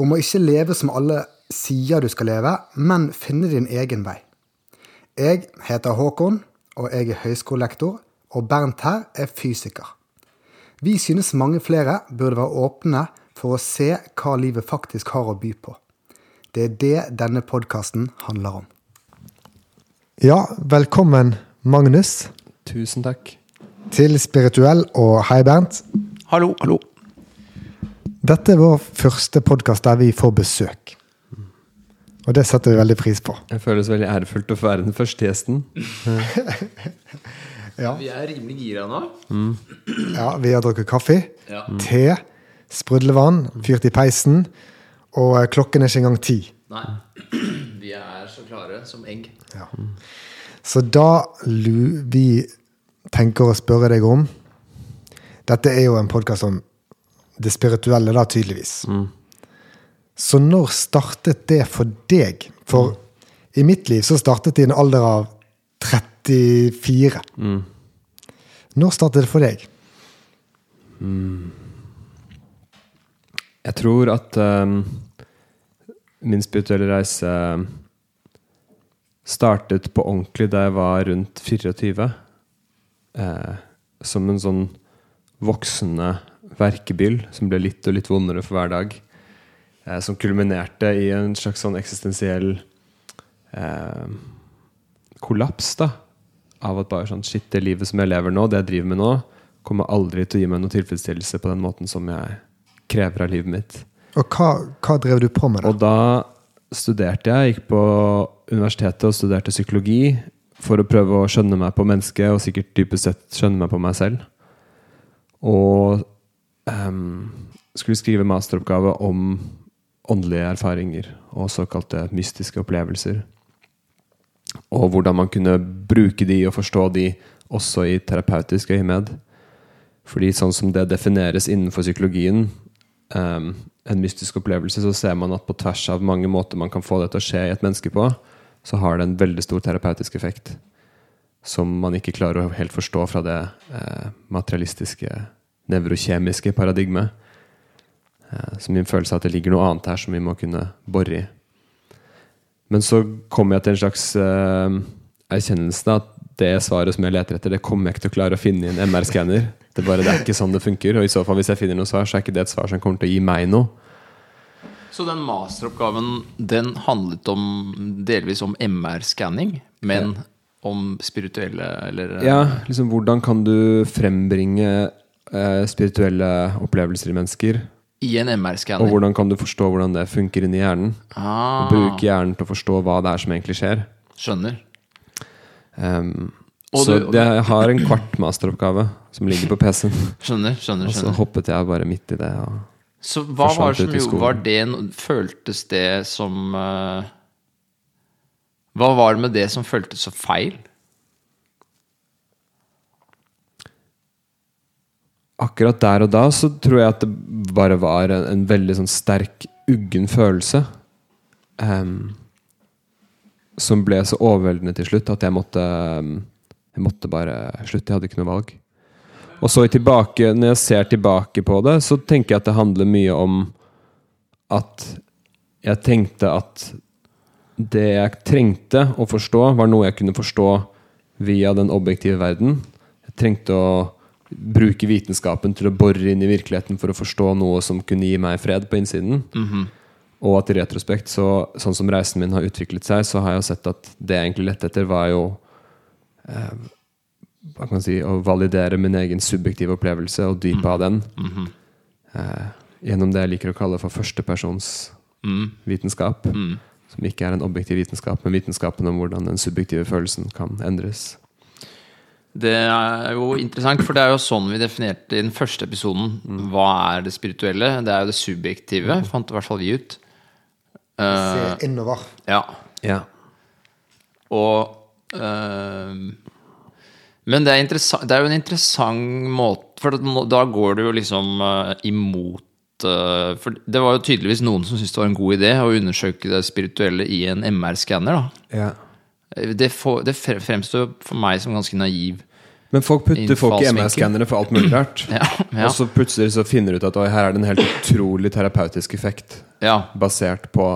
Om å ikke leve som alle sier du skal leve, men finne din egen vei. Jeg heter Håkon, og jeg er høyskolelektor, og Bernt her er fysiker. Vi synes mange flere burde være åpne for å se hva livet faktisk har å by på. Det er det denne podkasten handler om. Ja, velkommen, Magnus, Tusen takk. til Spirituell, og hei, Bernt. Hallo, hallo. Dette er vår første podkast der vi får besøk. Og det setter vi veldig pris på. Det føles veldig ærefullt å få være den første gjesten. Ja, Vi er rimelig gira nå. ja Vi har drukket kaffe, Ja. te, sprudlevann, fyrt i peisen, og eh, klokken er ikke engang ti. Nei. Vi er så klare som egg. Ja. Så da lu vi tenker å spørre deg om Dette er jo en podkast om det spirituelle, da, tydeligvis. Så når startet det for deg? For i mitt liv så startet det i en alder av 34. Når startet det for deg? Jeg tror at ehm, min spirituelle reise startet på ordentlig da jeg var rundt 24. Eh, som en sånn voksende verkebyll som ble litt og litt vondere for hver dag. Eh, som kulminerte i en slags sånn eksistensiell eh, kollaps, da. Av at bare sånn Shit, det livet som jeg lever nå, det jeg driver med nå, kommer aldri til å gi meg noe tilfredsstillelse på den måten som jeg krever av livet mitt. Og hva, hva drev du på med da? Og da studerte jeg, gikk på universitetet og studerte psykologi for å prøve å skjønne meg på mennesket, og sikkert dypest sett skjønne meg på meg selv. Og ehm, skulle skrive masteroppgave om åndelige erfaringer og såkalte mystiske opplevelser. Og hvordan man kunne bruke de og forstå de også i terapeutisk øyemed. Fordi sånn som det defineres innenfor psykologien, um, en mystisk opplevelse, så ser man at på tvers av mange måter man kan få det til å skje i et menneske på, så har det en veldig stor terapeutisk effekt. Som man ikke klarer å helt forstå fra det eh, materialistiske, nevrokjemiske paradigmet. Eh, så min følelse er at det ligger noe annet her som vi må kunne bore i. Men så kommer jeg til en slags uh, erkjennelse at det svaret som jeg leter etter, det kommer jeg ikke til å klare å finne i en MR-skanner. Det, det er ikke sånn det funker. Og i så fall, hvis jeg finner noe svar, så er ikke det et svar som kommer til å gi meg noe. Så den masteroppgaven den handlet om delvis om MR-skanning, men om spirituelle eller Ja, liksom Hvordan kan du frembringe eh, spirituelle opplevelser i mennesker? i en MR-skanner. Og hvordan kan du forstå hvordan det funker inni hjernen? Ah, Bruke hjernen til å forstå hva det er som egentlig skjer. skjønner. Um, Og så du- det, jeg har en kvart masteroppgave som ligger på PC-en. Skjønner, skjønner, Og så hoppet jeg bare midt i det. Og Så hva var det som gjorde. Var det Føltes det som uh, Hva var det med det som føltes så feil? Akkurat der og da så tror jeg at det bare var en, en veldig sånn sterk, uggen følelse. Um, som ble så overveldende til slutt at jeg måtte ehm, Jeg måtte bare slutte. Jeg hadde ikke noe valg. Og så tilbake, når jeg ser tilbake på det, så tenker jeg at det handler mye om at jeg tenkte at det jeg trengte å forstå, var noe jeg kunne forstå via den objektive verden. Jeg trengte å bruke vitenskapen til å bore inn i virkeligheten for å forstå noe som kunne gi meg fred på innsiden. Og at i retrospekt, så, sånn som reisen min har utviklet seg, så har jeg sett at det jeg egentlig lette etter, var jo eh, hva kan man si, å validere min egen subjektive opplevelse og dypet av den. Eh, gjennom det jeg liker å kalle for førstepersons vitenskap. Som ikke er en objektiv vitenskap, men vitenskapen om hvordan den subjektive følelsen kan endres. Det er jo interessant, for det er jo sånn vi definerte i den første episoden hva er det spirituelle. Det er jo det subjektive, fant i hvert fall vi ut. Se innover. Ja. Ja. Og eh, Men det er, det er jo en interessant måte For nå- da går du jo liksom eh, imot eh, For det var jo tydeligvis noen som syntes det var en god idé å undersøke det spirituelle i en MR-skanner. da ja. Det, for, det fremstår for meg som ganske naiv. Men folk putter folk i. MR-skannere for alt mulig rart. Ja, ja. Og så plutselig så finner du ut at her er det en helt utrolig terapeutisk effekt Ja, basert på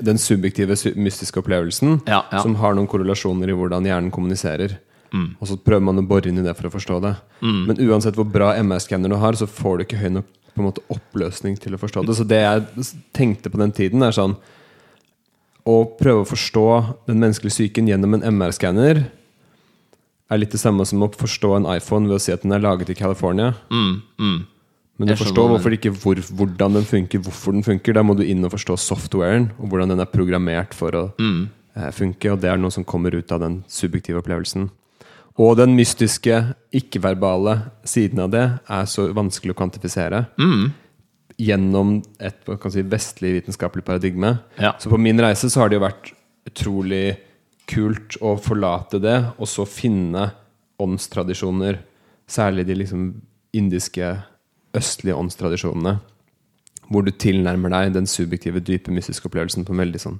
den subjektive, mystiske opplevelsen, som har noen korrelasjoner i hvordan hjernen kommuniserer. Og så prøver man å bore inn i det for å forstå det. Men uansett hvor bra MR-skanner du har, så får du ikke høy nok på en måte, oppløsning til å forstå det. Så det jeg tenkte på den tiden, er sånn Å prøve å forstå den menneskelige psyken gjennom en MR-skanner er litt det samme som å forstå en iPhone ved å si at den er laget i California. mm, mm. Men du forstår hvorfor ikke hvor, hvordan den funker, hvorfor den funker. Da må du inn og forstå softwaren, og hvordan den er programmert for å Mm. eh, funke. Og det er noe som kommer ut av den subjektive opplevelsen. Og den mystiske, ikke-verbale siden av det er så vanskelig å kvantifisere Mm. Gjennom et kan si, vestlig vitenskapelig paradigme. Ja. Så på min reise så har det jo vært utrolig kult å forlate det, og så finne åndstradisjoner, særlig de liksom indiske, østlige åndstradisjonene, hvor du tilnærmer deg den subjektive, dype, mystiske opplevelsen på en veldig sånn,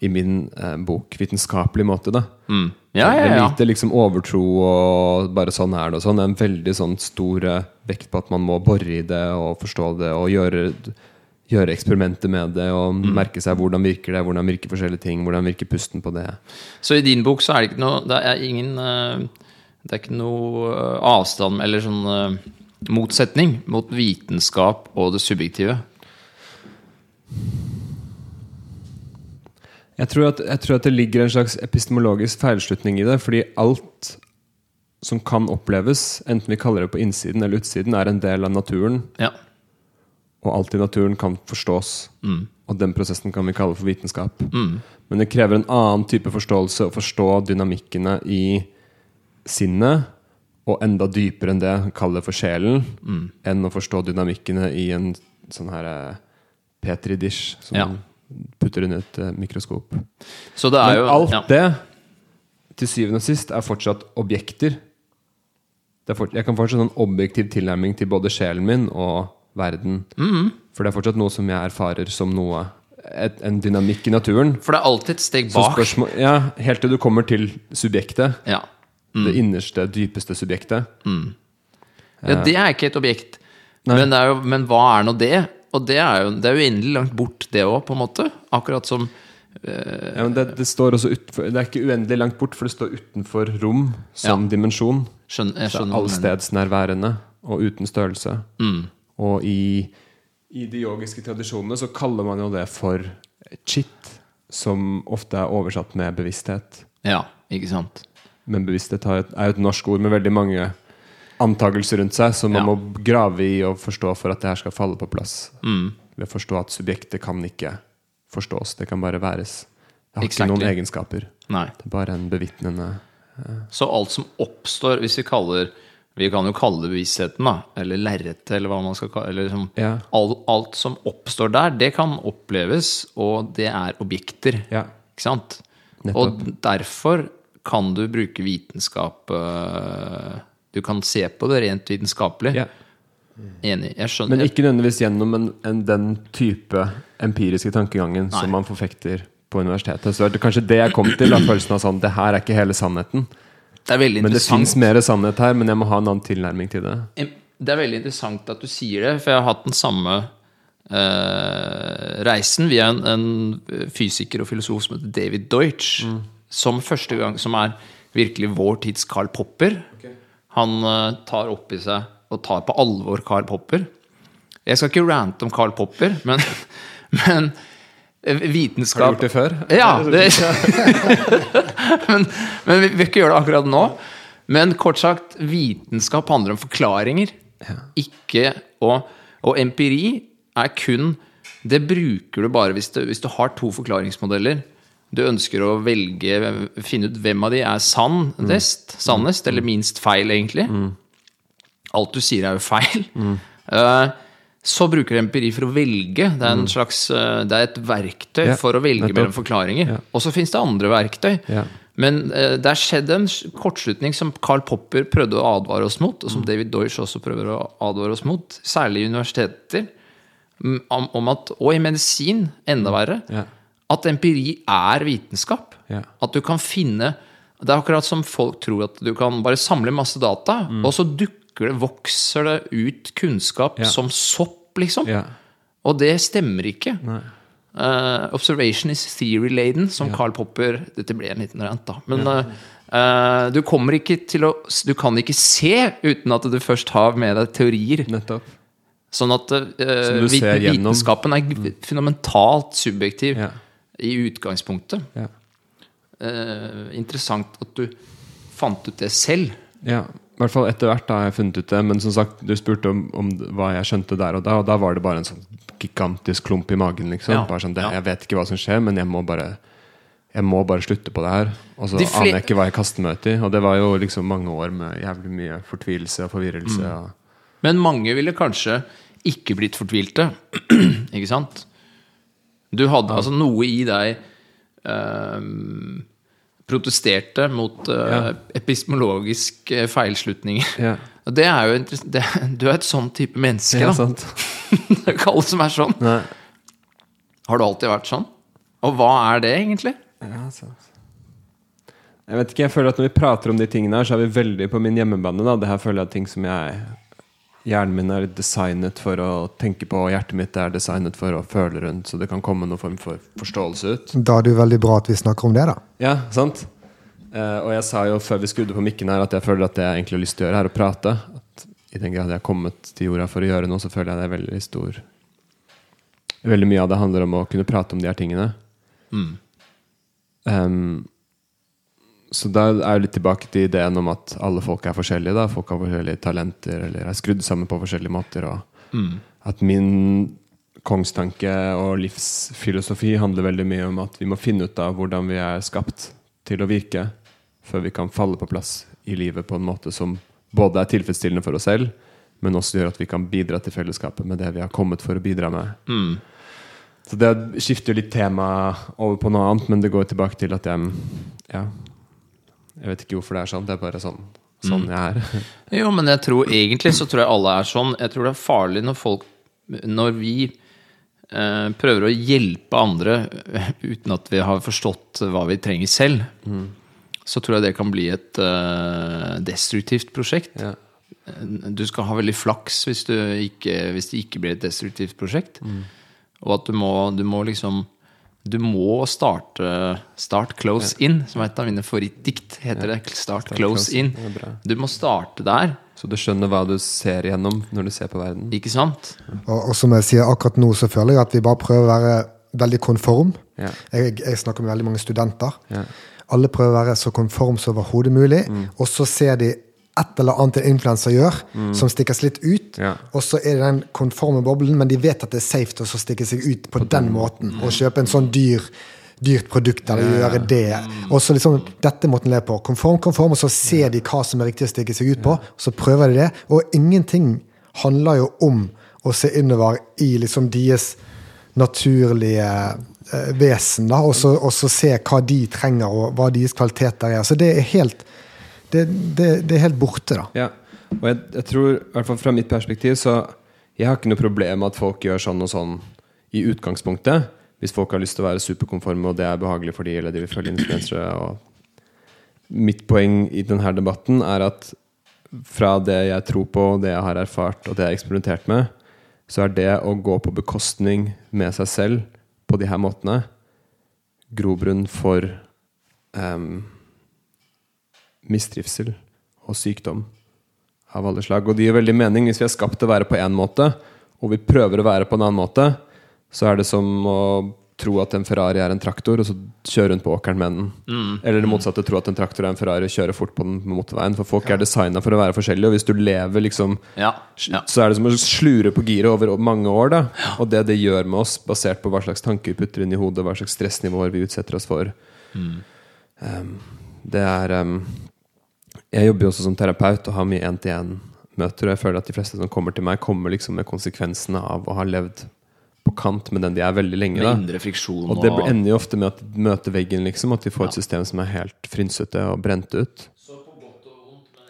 i min eh, bok, vitenskapelig måte. da. Mm. Ja, ja, ja. lite liksom overtro og bare sånn er det og sånn. Det er en veldig sånn stor eh, vekt på at man må bore i det og forstå det og gjøre, gjøre eksperimenter med det og Mm. merke seg hvordan virker det, hvordan virker forskjellige ting, hvordan virker pusten på det. Så i din bok så er det ikke noe Det er ingen eh, Det er ikke noe eh, avstand eller sånn motsetning mot vitenskap og det subjektive. Jeg tror, at, jeg tror at det ligger en slags epistemologisk feilslutning i det, fordi alt som kan oppleves, enten vi kaller det på innsiden eller utsiden, er en del av naturen. Ja. Og alt i naturen kan forstås. Mm. Og den prosessen kan vi kalle for vitenskap. Men det krever en annen type forståelse å forstå dynamikkene i sinnet, og enda dypere enn det, kalle det for sjelen, Mm. enn å forstå dynamikkene i en sånn her eh, Petri-dish som Ja. putter inn et eh, mikroskop. Så det Men jo alt ja. det, til syvende og sist, er fortsatt objekter. Er fort, jeg kan fortsatt ha en objektiv tilnærming til både sjelen min og verden. Mm-hmm. For det er fortsatt noe som jeg erfarer som noe et, En dynamikk i naturen. For det er alltid et steg bak. spørsmål, ja, helt til du kommer til subjektet. Ja. Det innerste, dypeste subjektet. ja, det er ikke et objekt. Men, det jo, men hva er nå det? Og det er jo det er uendelig langt bort, det òg, på en måte. Akkurat som Ja, men det, det, står også utenfor, det er ikke uendelig langt bort, for det står utenfor rom som Ja. dimensjon. skjønner, skjønner allstedsnærværende og uten størrelse. Og i, i de yogiske tradisjonene så kaller man jo det for chit, som ofte er oversatt med bevissthet. Ja, ikke sant. Men bevissthet er jo et norsk ord med veldig mange antakelser rundt seg, som man Ja. må grave i og forstå for at det her skal falle på plass. Mm. Ved å forstå at subjektet kan ikke forstås, det kan bare væres. Det har Exactly. ikke noen egenskaper. Nei. Det er bare en bevitnende Så alt som oppstår, hvis vi kaller Vi kan jo kalle det bevisstheten, da. Eller lerretet, eller hva man skal kalle eller liksom, Ja. alt, Alt som oppstår der, det kan oppleves, og det er objekter. Ja. Ikke sant? Nettopp. Og derfor kan du bruke vitenskap øh, Du kan se på det rent vitenskapelig. Ja. Enig. Jeg skjønner. Men ikke nødvendigvis gjennom en, en, den type empiriske tankegangen Nei. som man forfekter på universitetet. Så det kanskje det jeg kom til. Da, følelsen av sånn Det her er ikke hele sannheten. det er veldig Men det fins mer sannhet her, men jeg må ha en annen tilnærming til det. Det er veldig interessant at du sier det, for jeg har hatt den samme Uh, reisen via en, en fysiker og filosof som heter David Deutsch. Som første gang Som er virkelig vår tids Carl Popper. Han uh, tar opp i seg og tar på alvor Carl Popper. Jeg skal ikke rante om Carl Popper, men, men eh, vitenskap Har du gjort det før? ja, det, men, men vi vil ikke gjøre det akkurat nå. Men kort sagt, vitenskap handler om forklaringer. Ikke og, og empiri er kun Det bruker du bare hvis, du, hvis du har to forklaringsmodeller. Du ønsker å velge, finne ut hvem av de er sannest, sannest eller minst feil, egentlig. Alt du sier, er jo feil. Eh, så bruker du empiri for å velge. Det er, en slags, eh, det er et verktøy Mm. Ja, for å velge mellom forklaringer. Ja. Og så fins det andre verktøy. Ja. Men uh, det er skjedd en kortslutning som Carl Popper prøvde å advare oss mot, og som Mm. David Deutsch også prøver å advare oss mot, særlig i universiteter, mm, om, om at, og i medisin, enda verre. At empiri er vitenskap. Ja. At du kan finne Det er akkurat som folk tror at du kan bare samle masse data, og så dukker det, vokser det ut kunnskap Mm. Ja. som sopp, liksom. Ja. Og det stemmer ikke. Eh, observation is theory-laden, som Carl Popper Dette ble en liten rant, da. Men eh, uh, du kommer ikke til å Du kan ikke se uten at du først har med deg teorier. Nettopp. Sånn at vitenskapen er fundamentalt subjektiv Ja. I utgangspunktet. Ja. Eh, interessant at du fant ut det selv. Ja, i hvert fall etter hvert har jeg funnet ut det. Men som sagt, du spurte om, om hva jeg skjønte der og da, og da var det bare en sånn gigantisk klump i magen. liksom Ja, bare sånn, det, ja. Jeg vet ikke hva som skjer, men jeg må bare Jeg må bare slutte på det her. Og så aner jeg ikke hva jeg kaster meg ut i. Og det var jo liksom mange år med jævlig mye fortvilelse og forvirrelse. Mm. Og, Men mange ville kanskje ikke blitt fortvilte. ikke sant? Du hadde altså noe i deg ehm, protesterte mot eh, Ja. epistemologiske feilslutninger. ja, det er jo det, Du er et sånn type menneske, ja, da. Det er ikke alle som er sånn. Nei. Har du alltid vært sånn? Og hva er det, egentlig? Ja, sant. Jeg vet ikke, jeg føler at Når vi prater om de tingene, her så er vi veldig på min hjemmebane. da Det her føler jeg er ting som jeg Hjernen min er designet for å tenke på, og hjertet mitt er designet for å føle rundt, så det kan komme noen form for forståelse ut. Da er det jo veldig bra at vi snakker om det, da. Ja, sant? Eh, og jeg sa jo før vi skrudde på mikken her, at jeg føler at det jeg egentlig har lyst til å gjøre, er å prate. At I den grad jeg har kommet til jorda for å gjøre noe, så føler jeg det er veldig stor Veldig mye av det handler om å kunne prate om de her tingene. Em, så da er jeg litt tilbake til ideen om at alle folk er forskjellige. Da. Folk har forskjellige talenter eller er skrudd sammen på forskjellige måter. Og at min kongstanke og livsfilosofi handler veldig mye om at vi må finne ut av hvordan vi er skapt til å virke, før vi kan falle på plass i livet på en måte som både er tilfredsstillende for oss selv, men også gjør at vi kan bidra til fellesskapet med det vi har kommet for å bidra med. Så det skifter litt tema over på noe annet, men det går tilbake til at jeg Ja. Jeg vet ikke hvorfor det er sånn. Det er bare sånn, sånn jeg er. Jo, men jeg tror egentlig så tror jeg alle er sånn. Jeg tror det er farlig når folk Når vi eh, prøver å hjelpe andre eh, uten at vi har forstått hva vi trenger selv, så tror jeg det kan bli et eh, destruktivt prosjekt. Ja. Du skal ha veldig flaks hvis, du ikke, hvis det ikke blir et destruktivt prosjekt. Og at du må, du må liksom Du må starte Start close in, som er et av mine favorittdikt. Heter det. Start, close, close in. Du må starte der, Så du skjønner hva du ser igjennom når du ser på verden. ikke sant? Og, og som jeg sier akkurat nå, så føler jeg at vi bare prøver å være veldig konform. Ja. Jeg, jeg snakker med veldig mange studenter. Ja. Alle prøver å være så konform som overhodet mulig, og så ser de et eller annet en influenser gjør, som stikkes litt ut. Ja. Og så er det den konforme boblen, men de vet at det er safe å stikke seg ut på, den måten. Og kjøpe en sånn dyr dyrt produkt, eller gjøre det. Og så liksom, Dette måten leve på. Konform, konform, og så ser de hva som er riktig å stikke seg ut på, og så prøver de det. Og ingenting handler jo om å se innover i liksom deres naturlige eh, vesen, da, og så se hva de trenger, og hva deres kvaliteter er. Så det er helt, det, det, det er helt borte, da. Ja, og jeg, jeg tror, i hvert fall fra mitt perspektiv, så jeg har ikke noe problem med at folk gjør sånn og sånn i utgangspunktet. Hvis folk har lyst til å være superkonforme, og det er behagelig for de, eller de vil følge influensere. Mitt poeng i denne debatten er at fra det jeg tror på, det jeg har erfart, og det jeg har eksperimentert med, så er det å gå på bekostning med seg selv på de her måtene grobrunn for em, mistrivsel og sykdom av alle slag. Og det gir veldig mening hvis vi er skapt til å være på én måte, og vi prøver å være på en annen måte, så er det som å tro at en Ferrari er en traktor, og så kjøre rundt på åkeren med den. Eller det motsatte, tro at en traktor er en Ferrari og kjøre fort på den på motorveien. For folk er designa for å være forskjellige, og hvis du lever liksom Ja. ja. så er det som å slure på giret over mange år. da Og det det gjør med oss, basert på hva slags tanker vi putter inn i hodet, hva slags stressnivåer vi utsetter oss for. Um, det er um, Jeg jobber jo også som terapeut og har mye én-til-én møter. Og jeg føler at de fleste som kommer til meg, kommer liksom med konsekvensene av å ha levd på kant med den de er veldig lenge. Med Da. indre friksjon Og det ender jo ofte med at de møter veggen, liksom. At de får et system som er helt frynsete og brent ut.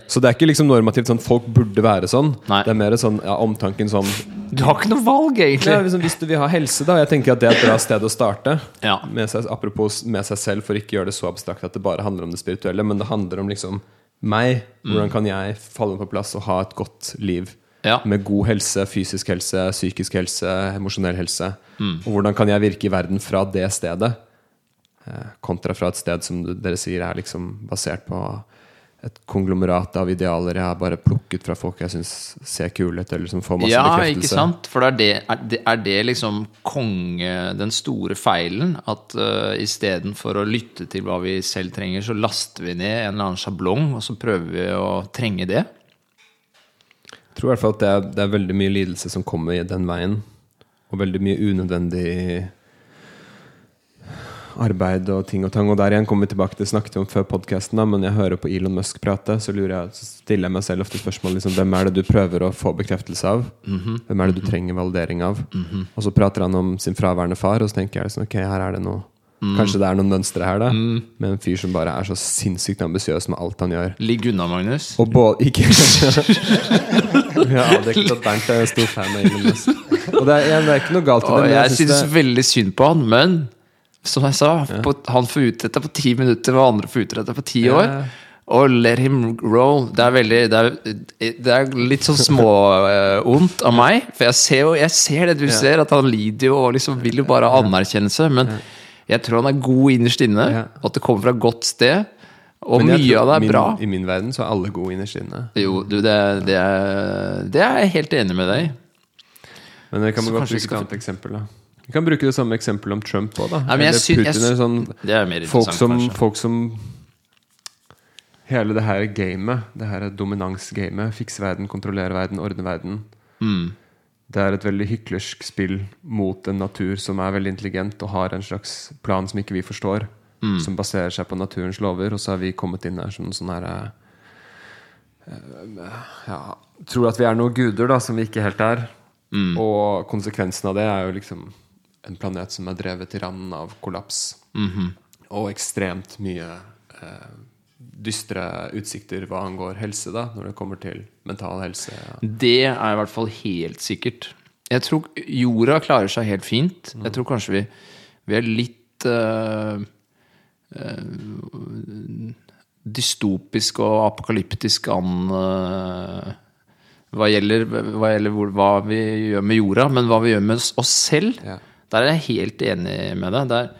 Så det er ikke liksom normativt sånn folk burde være sånn. Nei. Det er mer sånn ja, omtanken sånn Du har ikke noe valg, egentlig. ja, liksom, Hvis du vil ha helse, da. Jeg tenker at det er et bra sted å starte. Ja. Med seg, apropos med seg selv, for ikke gjøre det så abstrakt at det bare handler om det spirituelle. Men det handler om liksom meg. Hvordan kan jeg falle på plass og ha et godt liv? Ja. Med god helse, fysisk helse, psykisk helse, emosjonell helse. Og hvordan kan jeg virke i verden fra det stedet? Eh, kontra fra et sted som dere sier er liksom basert på et konglomerat av idealer jeg har bare plukket fra folk jeg syns ser kule ut, eller som får masse Ja, bekreftelse. ikke sant? For er det, er det, er det liksom konge Den store feilen? At uh, istedenfor å lytte til hva vi selv trenger, så laster vi ned en eller annen sjablong, og så prøver vi å trenge det? Jeg tror i hvert fall at det er, det er veldig mye lidelse som kommer i den veien. Og veldig mye unødvendig arbeid og ting og tang. Og der igjen kommer vi tilbake til det snakket vi om før podkasten, men jeg hører på Elon Musk prate, så, jeg, så stiller jeg meg selv ofte spørsmål liksom, hvem er det du prøver å få bekreftelse av? Hvem er det du trenger validering av? Og så prater han om sin fraværende far, og så tenker jeg liksom, ok, her er det noe Kanskje det er noen mønstre her, da. Med en fyr som bare er så sinnssykt ambisiøs med alt han gjør. Ligg unna, Magnus. Og både Ikke det er ikke at Bernt er en stor fan av Elon Musk. Og det er, det er ikke noe galt i det. jeg, jeg synes det- veldig synd på han, men som jeg sa, på, han får utrette på ti minutter, og andre får utrette på ti år. Og let him roll. Det er veldig Det er, det er litt sånn småondt av meg. For jeg ser jo Jeg ser det du ser, at han lider jo og liksom vil jo bare ha anerkjennelse. Men jeg tror han er god innerst inne, og at det kommer fra et godt sted. Og mye tror av det er min, bra. I min verden så er alle gode innerst inne. Jo, du, det, det, er, det er jeg helt enig med deg i. Men det kan Så godt bruke et annet eksempel. da Vi kan bruke det samme eksempelet om Trump òg, da. Jeg Eller Putin. eller sånn, Det er mer folk, som, kanskje. folk som Hele det her gamet, det her dominansgamet, fikse verden, kontrollere verden, ordne verden Mm. Det er et veldig hyklersk spill mot en natur som er veldig intelligent og har en slags plan som ikke vi forstår. Mm. Som baserer seg på naturens lover. Og så har vi kommet inn her som sånn her eh, ja, Tror at vi er noen guder da som vi ikke helt er. Mm. Og konsekvensen av det er jo liksom en planet som er drevet til randen av kollaps. Mhm. Og ekstremt mye eh, dystre utsikter hva angår helse, da, når det kommer til mental helse. Det er i hvert fall helt sikkert. Jeg tror jorda klarer seg helt fint. Jeg tror kanskje vi, vi er litt uh, uh, dystopisk og apokalyptisk an uh, hva gjelder, hva, gjelder hvor, hva vi gjør med jorda, men hva vi gjør med oss, oss selv, Ja. Der er jeg helt enig med deg. Der,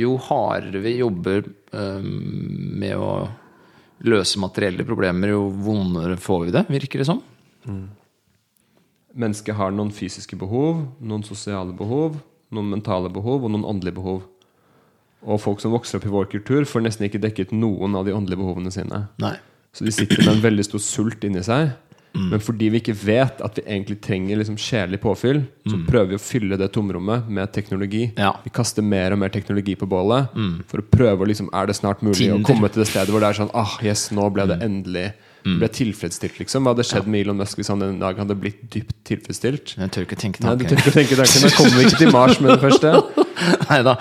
jo hardere vi jobber eh, med å løse materielle problemer, jo vondere får vi det, virker det som. Mennesket har noen fysiske behov, noen sosiale behov, noen mentale behov og noen åndelige behov. Og folk som vokser opp i vår kultur, får nesten ikke dekket noen av de åndelige behovene sine. Nei. Så de sitter med en veldig stor sult inni seg. Men fordi vi ikke vet at vi egentlig trenger liksom sjelelig påfyll, så prøver vi å fylle det tomrommet med teknologi. Ja. Vi kaster mer og mer teknologi på bålet for å prøve å liksom Er det snart mulig Tinder. å komme til det stedet hvor det er sånn Ah, yes, nå ble det endelig Ble tilfredsstilt, liksom. Hva hadde skjedd med Elon Musk hvis han en dag hadde blitt dypt tilfredsstilt? Jeg tør ikke tenke Nei, du tør ikke tenke tanken. Da kommer vi ikke til Mars med det første. Neida.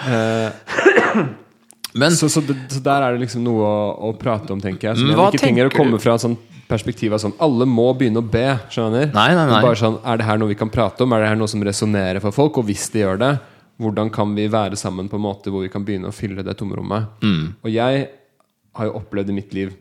Men Så, så, så der er det liksom noe å, å prate om, tenker jeg. Som jeg ikke trenger å komme fra et sånt perspektiv av sånn Alle må begynne å be, skjønner Nei, nei, nei. Bare sånn, Er det her noe vi kan prate om? Er det her noe som resonnerer for folk? Og hvis de gjør det, hvordan kan vi være sammen på en måte hvor vi kan begynne å fylle det tomrommet? Mm. Og jeg har jo opplevd i mitt liv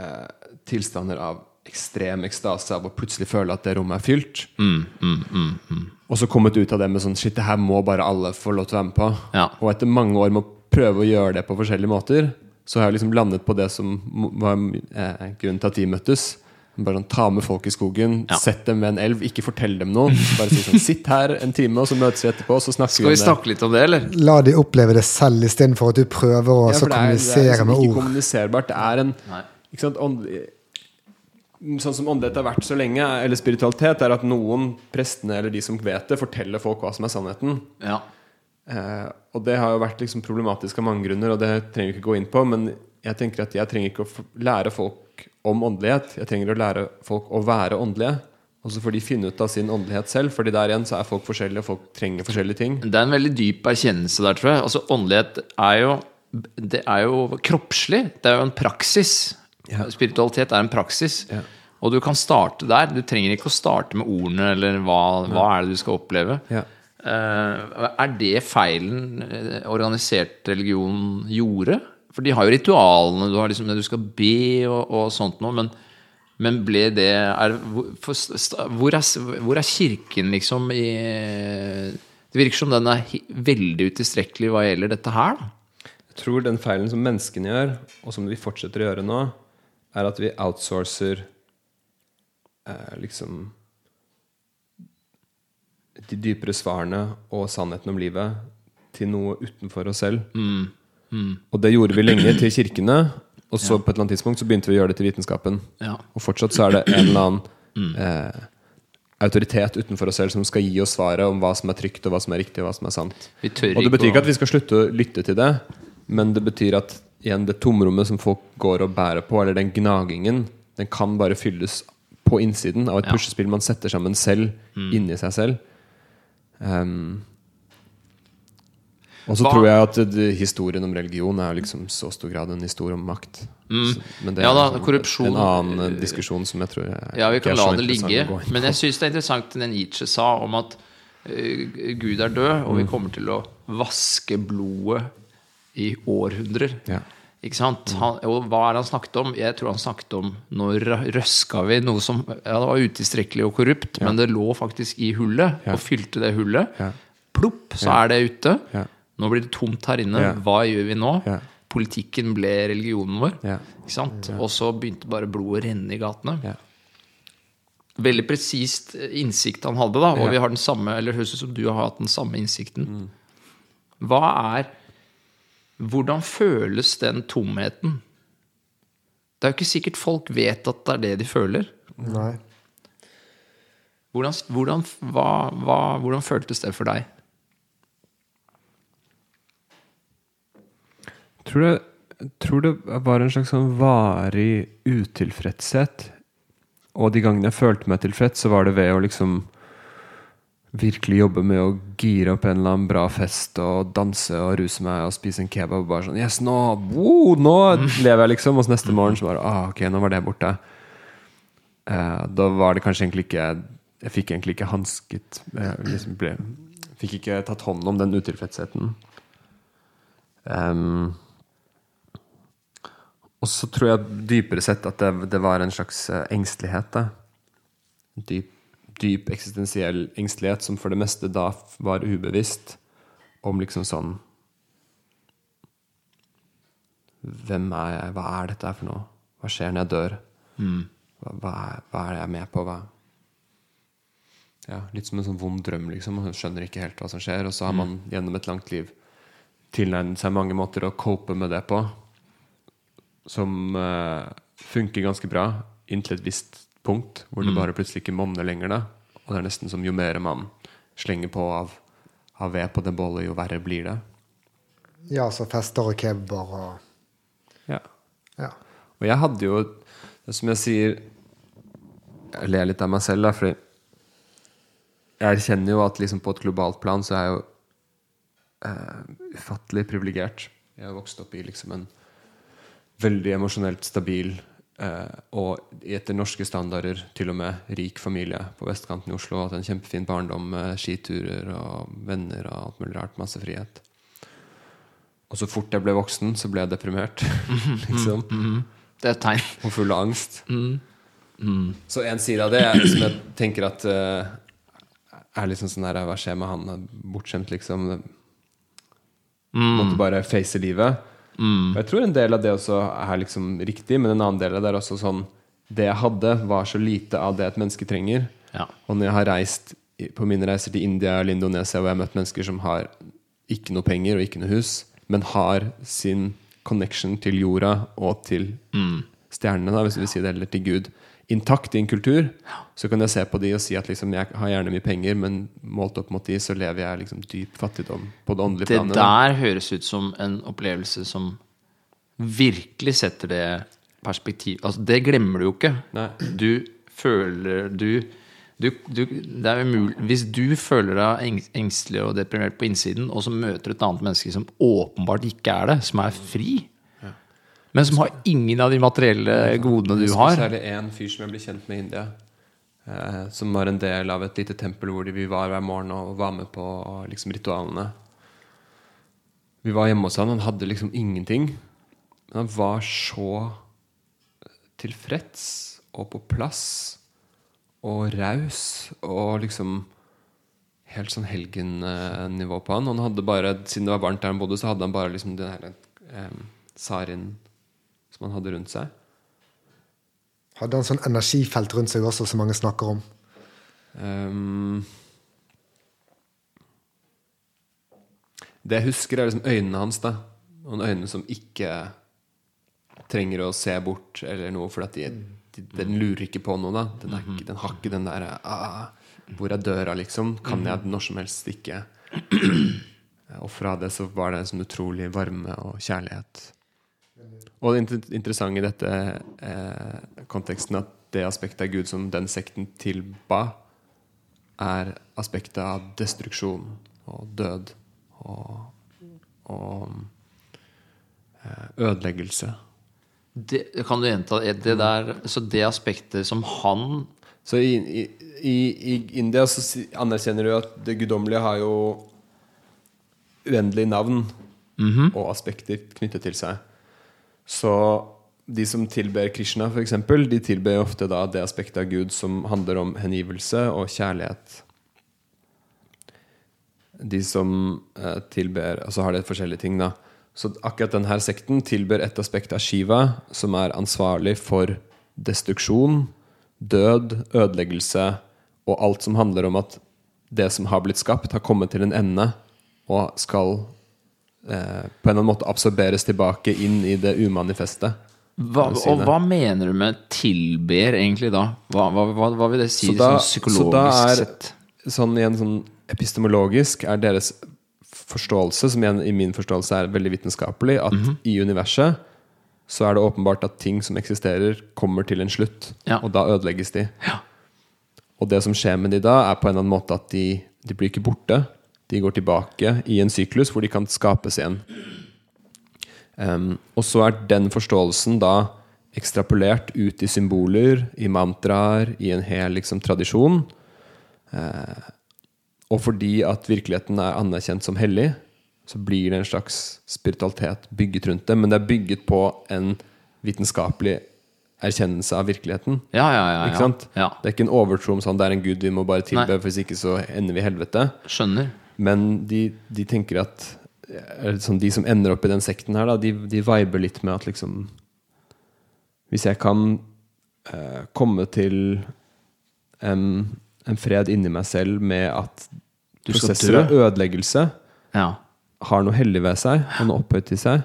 eh, tilstander av ekstrem ekstase av å plutselig føle at det rommet er fylt. Mm, Mm, Og så kommet ut av det med sånn Shit, det her må bare alle få lov til å være med på. Ja. Og etter mange år med å prøve å gjøre det på forskjellige måter, så har jeg liksom landet på det som var eh, grunnen til at de møttes. Bare sånn, Ta med folk i skogen, Ja. sett dem ved en elv, ikke fortell dem noe. Bare si sånn Sitt her en time, og så møtes vi etterpå, så snakker skal vi vi snakke litt om det, eller? La de oppleve det selv istedenfor at du prøver å Ja, så ord. det er, det er liksom ikke ord. kommuniserbart. Det er en Nei. ikke sant, Sånn som åndelighet har vært så lenge, eller spiritualitet, er at noen prestene eller de som vet det, forteller folk hva som er sannheten. Ja. Eh, og det har jo vært liksom problematisk av mange grunner, og det trenger vi ikke gå inn på, men jeg tenker at jeg trenger ikke å lære folk om åndelighet. Jeg trenger å lære folk å være åndelige. Og så får de finne ut av sin åndelighet selv, Fordi der igjen så er folk forskjellige, og folk trenger forskjellige ting. Det er en veldig dyp erkjennelse der, tror jeg. Altså, åndelighet er jo Det er jo kroppslig. Det er jo en praksis. Ja. Spiritualitet er en praksis. Ja. Og du kan starte der. Du trenger ikke å starte med ordene eller hva, hva er det du skal oppleve. Ja. Eh, er det feilen eh, organisert religion gjorde? For de har jo ritualene, du har liksom det du skal be og, og sånt noe, men, men ble det er, hvor, for, hvor, er, hvor er kirken liksom i Det virker som den er veldig utilstrekkelig hva gjelder dette her. da. Jeg tror den feilen som menneskene gjør, og som vi fortsetter å gjøre nå, er at vi outsourcer eh, liksom de dypere svarene og sannheten om livet til noe utenfor oss selv. Og det gjorde vi lenge til kirkene, og så på et eller annet tidspunkt så begynte vi å gjøre det til vitenskapen. Ja. Og fortsatt så er det en eller annen eh, autoritet utenfor oss selv som skal gi oss svaret om hva som er trygt, og hva som er riktig, og hva som er sant. Og det betyr ikke at vi skal slutte å lytte til det, men det betyr at igjen det tomrommet som folk går og bærer på, eller den gnagingen, den kan bare fylles på innsiden av et Ja. puslespill man setter sammen selv, inni seg selv. Um, og så tror jeg at det, historien om religion er liksom så stor grad en historie om makt. Så, men det Mm. Ja er da, liksom korrupsjon- en annen eh, diskusjon som jeg tror er, Ja, vi kan er la det ligge. Men jeg syns det er interessant det Nietzsche sa om at uh, Gud er død, og vi Mm. kommer til å vaske blodet i århundrer. Ja. Ikke sant? Han, og hva er det han snakket om? Jeg tror han snakket om Nå rø- røska vi noe som ja, det var utilstrekkelig og korrupt, men det lå faktisk i hullet, Ja. og fylte det hullet. Ja. Plopp, så Ja. er det ute. Ja. Nå blir det tomt her inne. Ja. Hva gjør vi nå? Ja. Politikken ble religionen vår. Ja. Ikke sant? Og så begynte bare blodet å renne i gatene Ja. veldig presist innsikt han hadde, da. Og Ja. vi har den samme, eller høres ut som du har hatt den samme innsikten. Hva er Hvordan føles den tomheten? Det er jo ikke sikkert folk vet at det er det de føler. Nei. Hvordan, hvordan, hva, hva, hvordan føltes det for deg? tror det, jeg tror det var en slags sånn varig utilfredshet. Og de gangene jeg følte meg tilfreds, så var det ved å liksom virkelig jobbe med å gire opp en eller annen bra fest og danse og ruse meg og spise en kebab. Og bare sånn Yes, nå, wow, nå lever jeg, liksom. Og så neste morgen så bare ah, Ok, nå var det borte. Eh, da var det kanskje egentlig ikke Jeg fikk egentlig ikke hansket jeg liksom ble, Fikk ikke tatt hånd om den utilfredsheten. Um, og så tror jeg dypere sett at det, det var en slags eh, engstelighet. Da. Dyp, dyp eksistensiell engstelighet som for det meste da var ubevisst. Om liksom sånn Hvem er jeg? Hva er dette for noe? Hva skjer når jeg dør? Hva, hva, er, hva er jeg med på? Hva? Ja, litt som en sånn vond drøm, liksom. Man skjønner ikke helt hva som skjer. Og så har man gjennom et langt liv tilnærmet seg mange måter å cope med det på som uh, funker ganske bra inntil et visst punkt, hvor det bare plutselig ikke monner lenger. da Og det er nesten som jo mer man slenger på av, av ved på det bålet, jo verre blir det. Ja, så fester og kebber og Ja. Ja. Og jeg hadde jo Som jeg sier Jeg ler litt av meg selv, da, fordi jeg erkjenner jo at liksom på et globalt plan så er jeg jo eh, ufattelig privilegert. Jeg har vokst opp i liksom en veldig emosjonelt stabil og etter norske standarder til og med rik familie på vestkanten i Oslo. Hatt en kjempefin barndom med skiturer og venner og alt mulig rart. Masse frihet. Og så fort jeg ble voksen, så ble jeg deprimert. liksom. Det er et tegn. Og full av angst. Så en side av det som jeg tenker at uh, er liksom sånn her Hva skjer med han? Bortskjemt, liksom. Måtte bare face livet. Og jeg tror en del av det også er liksom riktig, men en annen del av det er også sånn Det jeg hadde, var så lite av det et menneske trenger. Ja. Og når jeg har reist på mine reiser til India eller Indonesia, hvor jeg har møtt mennesker som har ikke noe penger og ikke noe hus, men har sin connection til jorda og til stjernene, da, hvis vi vil si det, eller til Gud, intakt i en kultur, så kan jeg se på de og si at liksom, jeg har gjerne mye penger, men målt opp mot de, så lever jeg liksom dyp fattigdom på det åndelige planet. Det der høres ut som en opplevelse som virkelig setter det perspektiv Altså, det glemmer du jo ikke. Nei. Du føler du, du, du Det er umulig Hvis du føler deg engstelig og deprimert på innsiden, og så møter du et annet menneske som åpenbart ikke er det, som er fri, men som har ingen av de materielle godene du har Det har Særlig en fyr som jeg ble kjent med i India. Eh, som var en del av et lite tempel hvor vi var hver morgen og var med på liksom, ritualene. Vi var hjemme hos han, han hadde liksom ingenting. Men han var så tilfreds og på plass og raus og liksom Helt sånn helgennivå på han. Han hadde bare, Siden det var varmt der han bodde, så hadde han bare liksom den her eh, sarin som han hadde rundt seg. Hadde han sånn energifelt rundt seg også, som mange snakker om. Um, det jeg husker, er liksom øynene hans. da Noen øyne som ikke trenger å se bort eller noe, for at de, de, den lurer ikke på noe. da Den, er ikke, den har ikke den der ah, Hvor er døra, liksom? Kan jeg når som helst stikke? Og fra det så var det en sånn utrolig varme og kjærlighet. Og det inter- interessante i dette eh, konteksten at det aspektet av Gud som den sekten tilba, er aspektet av destruksjon og død og, og eh, ødeleggelse. det, Kan du gjenta det, det der Så det aspektet som han Så i, i, i, India så anerkjenner du at det guddommelige har jo uendelige navn og aspekter knyttet til seg. Så de som tilber Krishna, f.eks., de tilber ofte da det aspektet av Gud som handler om hengivelse og kjærlighet. De som eh, tilber Altså har det forskjellige ting, da. Så akkurat denne sekten tilber et aspekt av Shiva som er ansvarlig for destruksjon, død, ødeleggelse og alt som handler om at det som har blitt skapt, har kommet til en ende og skal på en eller annen måte absorberes tilbake inn i det umanifeste. hva, Og hva mener du med 'tilber', egentlig, da? Hva, hva, hva, vil det si da, sånn psykologisk så da er, sett? sånn igjen sånn epistemologisk er deres forståelse, som igjen i min forståelse er veldig vitenskapelig, at Mhm. i universet så er det åpenbart at ting som eksisterer, kommer til en slutt. Ja. Og da ødelegges de. Ja. Og det som skjer med de da, er på en eller annen måte at de, de blir ikke borte. De går tilbake i en syklus hvor de kan skapes igjen. Um, og så er den forståelsen da ekstrapolert ut i symboler, i mantraer, i en hel liksom, tradisjon. Uh, og fordi at virkeligheten er anerkjent som hellig, så blir det en slags spiritualitet bygget rundt det. Men det er bygget på en vitenskapelig erkjennelse av virkeligheten. Ja, ja, ja. Ikke sant? ja. Det er ikke en overtro om sånn det er en gud vi må bare tilbe, hvis ikke så ender vi i helvete. Skjønner. Men de, de tenker at eller sånn, De som ender opp i den sekten her, da, de, de viber litt med at liksom Hvis jeg kan eh, komme til en, en fred inni meg selv med at prosesser av ødeleggelse Ja. har noe hellig ved seg, og noe opphøyt i seg,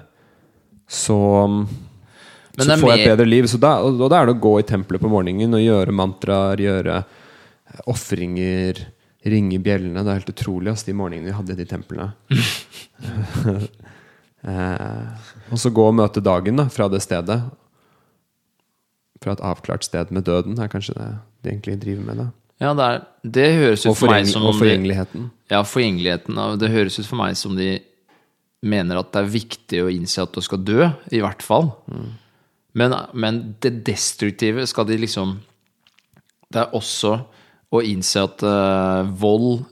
så, Men så får jeg et bedre liv. Så da, og, og da er det å gå i tempelet på morgenen og gjøre mantraer, gjøre eh, ofringer, ringe bjellene. Det er helt utrolig, ass, de morgenene vi hadde i de templene. eh, og så gå og møte dagen da, fra det stedet. Fra et avklart sted med døden er kanskje det de egentlig driver med. da Ja, det, er, det høres ut for meg som og de- forgjengeligheten. Ja, forgjengeligheten. Det høres ut for meg som de mener at det er viktig å innse at du skal dø, i hvert fall. Men, men det destruktive skal de liksom Det er også å innse at uh, vold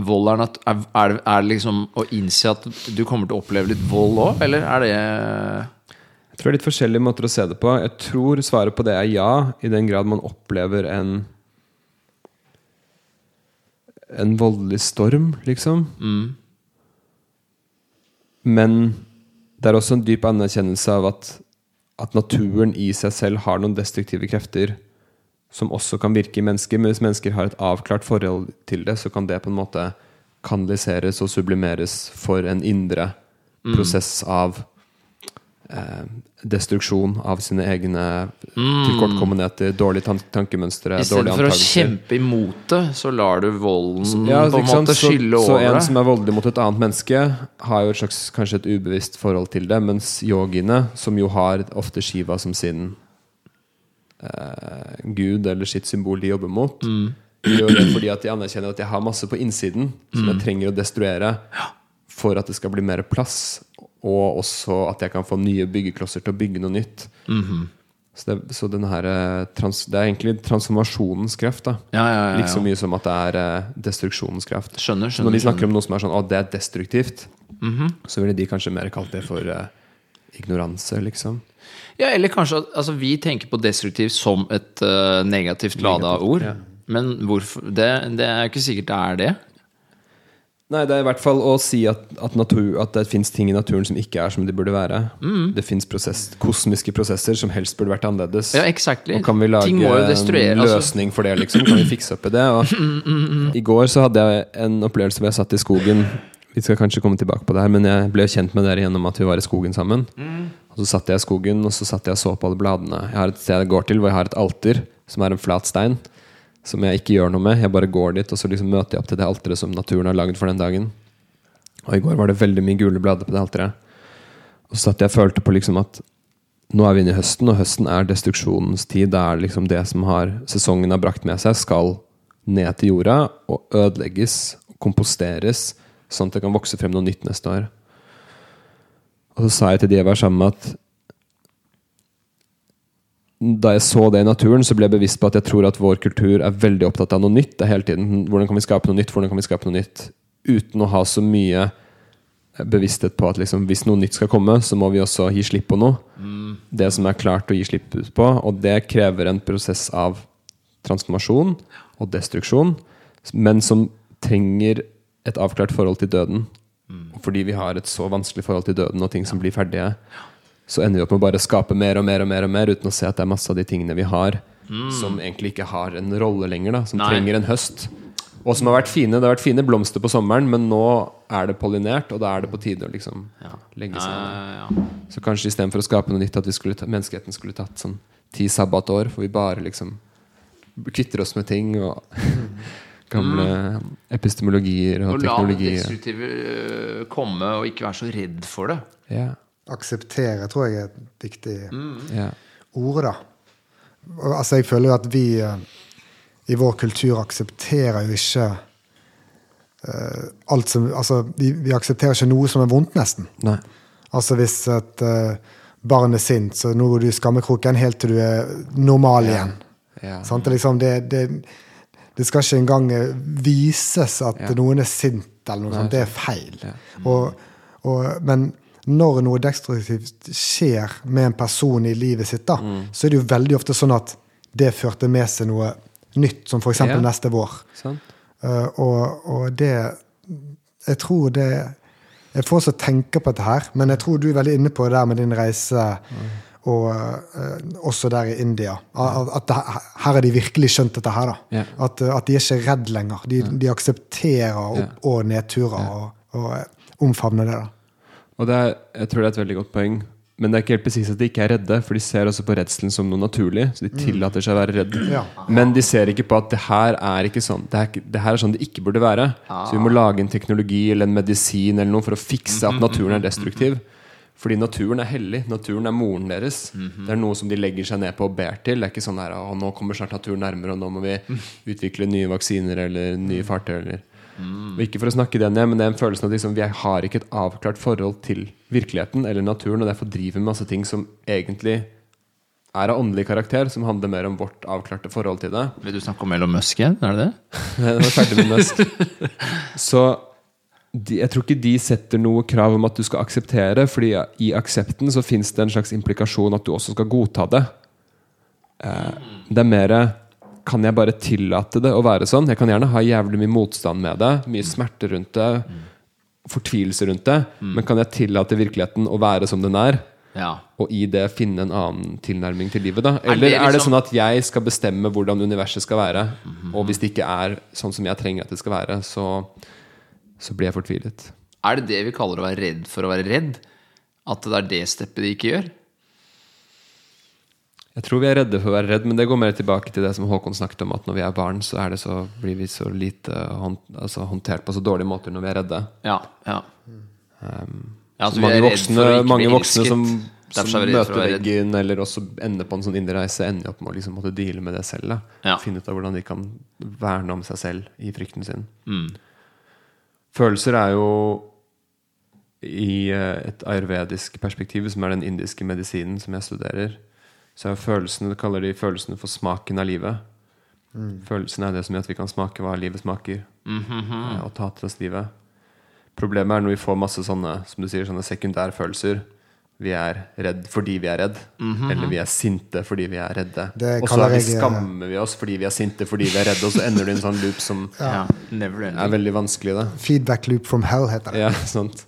Vold er, nat er, er, er liksom å innse at du kommer til å oppleve litt vold òg, eller er det Jeg tror det er litt forskjellige måter å se det på. Jeg tror svaret på det er ja, i den grad man opplever en En voldelig storm, liksom. Men det er også en dyp anerkjennelse av at, at naturen i seg selv har noen destruktive krefter som også kan virke i mennesker. Men hvis mennesker har et avklart forhold til det, så kan det på en måte kanaliseres og sublimeres for en indre prosess av eh, destruksjon av sine egne tilkortkommenheter, dårlige tan tankemønstre, dårlige for å kjempe imot det, så lar du volden Ja, på en måte sant? måte det. skylle så en som er voldelig mot et annet menneske, har jo et slags, kanskje et ubevisst forhold til det, mens yogiene, som jo har ofte Shiva som sin eh, gud eller sitt symbol de jobber mot, Mm. gjør det fordi at de anerkjenner at jeg har masse på innsiden som Mm. jeg trenger å destruere for at det skal bli mer plass, og også at jeg kan få nye byggeklosser til å bygge noe nytt. Mhm. Så, det, så den her, eh, trans, det er egentlig transformasjonens kraft. da Ja, ja, ja. Like så mye som at det er eh, destruksjonens kraft. Skjønner, skjønner, når vi snakker skjønner. om noe som er sånn å, det er destruktivt, Mhm. så ville de kanskje mer kalt det for uh, ignoranse, liksom. Ja, eller kanskje at altså, vi tenker på destruktiv som et uh, negativt lada ord. ja. Men hvorfor det, det er ikke sikkert det er det. Nei, det er i hvert fall å si at, at, natur, at det fins ting i naturen som ikke er som de burde være. Mm. Det fins prosess, kosmiske prosesser som helst burde vært annerledes. Ja, exactly. Og kan vi lage en altså. løsning for det, liksom? Kan vi fikse opp i det? Og I går så hadde jeg en opplevelse hvor jeg satt i skogen. Vi skal kanskje komme tilbake på det her, men jeg ble kjent med dere gjennom at vi var i skogen sammen. Og Så satt jeg i skogen og så satt jeg og så på alle bladene. Jeg har et sted jeg går til hvor jeg har et alter, som er en flat stein. Som jeg ikke gjør noe med. Jeg bare går dit og så liksom møter jeg opp til det alteret som naturen har lagd for den dagen. Og i går var det veldig mye gule blader på det alteret. Og så satt jeg og følte på liksom at nå er vi inne i høsten, og høsten er destruksjonens tid. Det er liksom det som har, sesongen har brakt med seg, skal ned til jorda og ødelegges komposteres, sånn at det kan vokse frem noe nytt neste år. Og så sa jeg til de jeg var sammen med, at da jeg så det i naturen, så ble jeg bevisst på at jeg tror at vår kultur er veldig opptatt av noe nytt. Det hele tiden hvordan kan vi skape noe nytt, hvordan kan vi skape noe nytt, uten å ha så mye bevissthet på at liksom, hvis noe nytt skal komme, så må vi også gi slipp på noe. Det som er klart å gi slipp på. Og det krever en prosess av transformasjon og destruksjon, men som trenger et avklart forhold til døden. Fordi vi har et så vanskelig forhold til døden og ting som blir ferdige, så ender vi opp med å bare skape mer og mer og mer, og mer uten å se at det er masse av de tingene vi har, som egentlig ikke har en rolle lenger, da, som Nei. trenger en høst. Og som har vært fine. Det har vært fine blomster på sommeren, men nå er det pollinert, og da er det på tide å liksom legge seg ned. Ja, ja. Så kanskje istedenfor å skape noe nytt, at vi skulle ta, menneskeheten skulle tatt sånn ti sabbatår, for vi bare liksom kvitter oss med ting og gamle epistemologier og, Og la det teknologier. destruktive øh, komme, og ikke være så redd for det. Ja, Akseptere tror jeg er et viktig ja, ord, da. Altså, jeg føler jo at vi eh, i vår kultur aksepterer jo ikke eh, alt som Altså, vi, vi aksepterer ikke noe som er vondt, nesten. nei. Altså hvis et uh, barn er sint, så nå går du i skammekroken helt til du er normal igjen. Ja. Sant? Det, er liksom, det, det, det skal ikke engang eh, vises at Ja. noen er sint, eller noe sånt. Det er feil. Ja. Og, og, men når noe destruktivt skjer med en person i livet sitt, da, Mm. så er det jo veldig ofte sånn at det førte med seg noe nytt, som f.eks. Ja. neste vår. Eh, og, og det Jeg tror det Jeg får også tenke på dette her, men jeg tror du er veldig inne på det der med din reise, og eh, også der i India. At, at det, her har de virkelig skjønt dette her, da. At, eh, at de er ikke redd lenger. De, de aksepterer opp- og nedturer og, og eh, omfavner det. da. Og det er, jeg tror det er et veldig godt poeng. Men det er ikke helt presis at de ikke er redde, for de ser også på redselen som noe naturlig. Så de tillater seg å være redd. Ja. Men de ser ikke på at det her er ikke sånn Det, er, det her er sånn det ikke burde være. Så vi må lage en teknologi eller en medisin eller noe for å fikse at naturen er destruktiv. Fordi naturen er hellig. Naturen er moren deres. Det er noe som de legger seg ned på og ber til. Det er ikke sånn at å, nå kommer snart naturen nærmere, og nå må vi utvikle nye vaksiner eller nye fartøy. Eller. Og ikke for å snakke det ned, men det er en følelse av at liksom, vi har ikke et avklart forhold til virkeligheten eller naturen, og derfor driver vi masse ting som egentlig er av åndelig karakter, som handler mer om vårt avklarte forhold til det. Vil du snakke om Elon Musk igjen? Er det det? Nå er jeg ferdig med Musk. Så de, jeg tror ikke de setter noe krav om at du skal akseptere, fordi i aksepten så fins det en slags implikasjon at du også skal godta det. Eh, det er mer Kan jeg bare tillate det å være sånn? Jeg kan gjerne ha jævlig mye motstand med det, mye smerte rundt det, fortvilelse rundt det, men kan jeg tillate virkeligheten å være som den er? Ja. og i det finne en annen tilnærming til livet? da? Er Eller liksom... er det sånn at jeg skal bestemme hvordan universet skal være? Og hvis det ikke er sånn som jeg trenger at det skal være, så, så blir jeg fortvilet. Er det det vi kaller å være redd for å være redd? At det er det steppet de ikke gjør? Jeg tror vi er redde for å være redd, men det går mer tilbake til det som Håkon snakket om, at når vi er barn, så, er det så blir vi så lite hånd, altså, håndtert på så dårlige måter når vi er redde. Ja. ja. Um, Ja, altså, mange voksne, mange voksne som, som er møter veggen, eller også ender på en sånn indre reise, ender opp med å liksom måtte deale med det selv. Ja. Finne ut av hvordan de kan verne om seg selv i frykten sin. Mm. Følelser er jo i eh, et ayurvedisk perspektiv, som er den indiske medisinen som jeg studerer, så er følelsene, det kaller de følelsene for smaken av livet. Følelsene er det som gjør at vi kan smake hva livet smaker, eh, og ta til oss livet. Problemet er når vi får masse sånne som du sier, sånne sekundære følelser. Vi er redd fordi vi er redd, eller vi er sinte fordi vi er redde. Og så vi eh, skammer vi oss fordi vi er sinte fordi vi er redde, og så ender det i en sånn loop som ja. Never er veldig vanskelig. Da. Feedback loop from hell heter det. Ja, sant.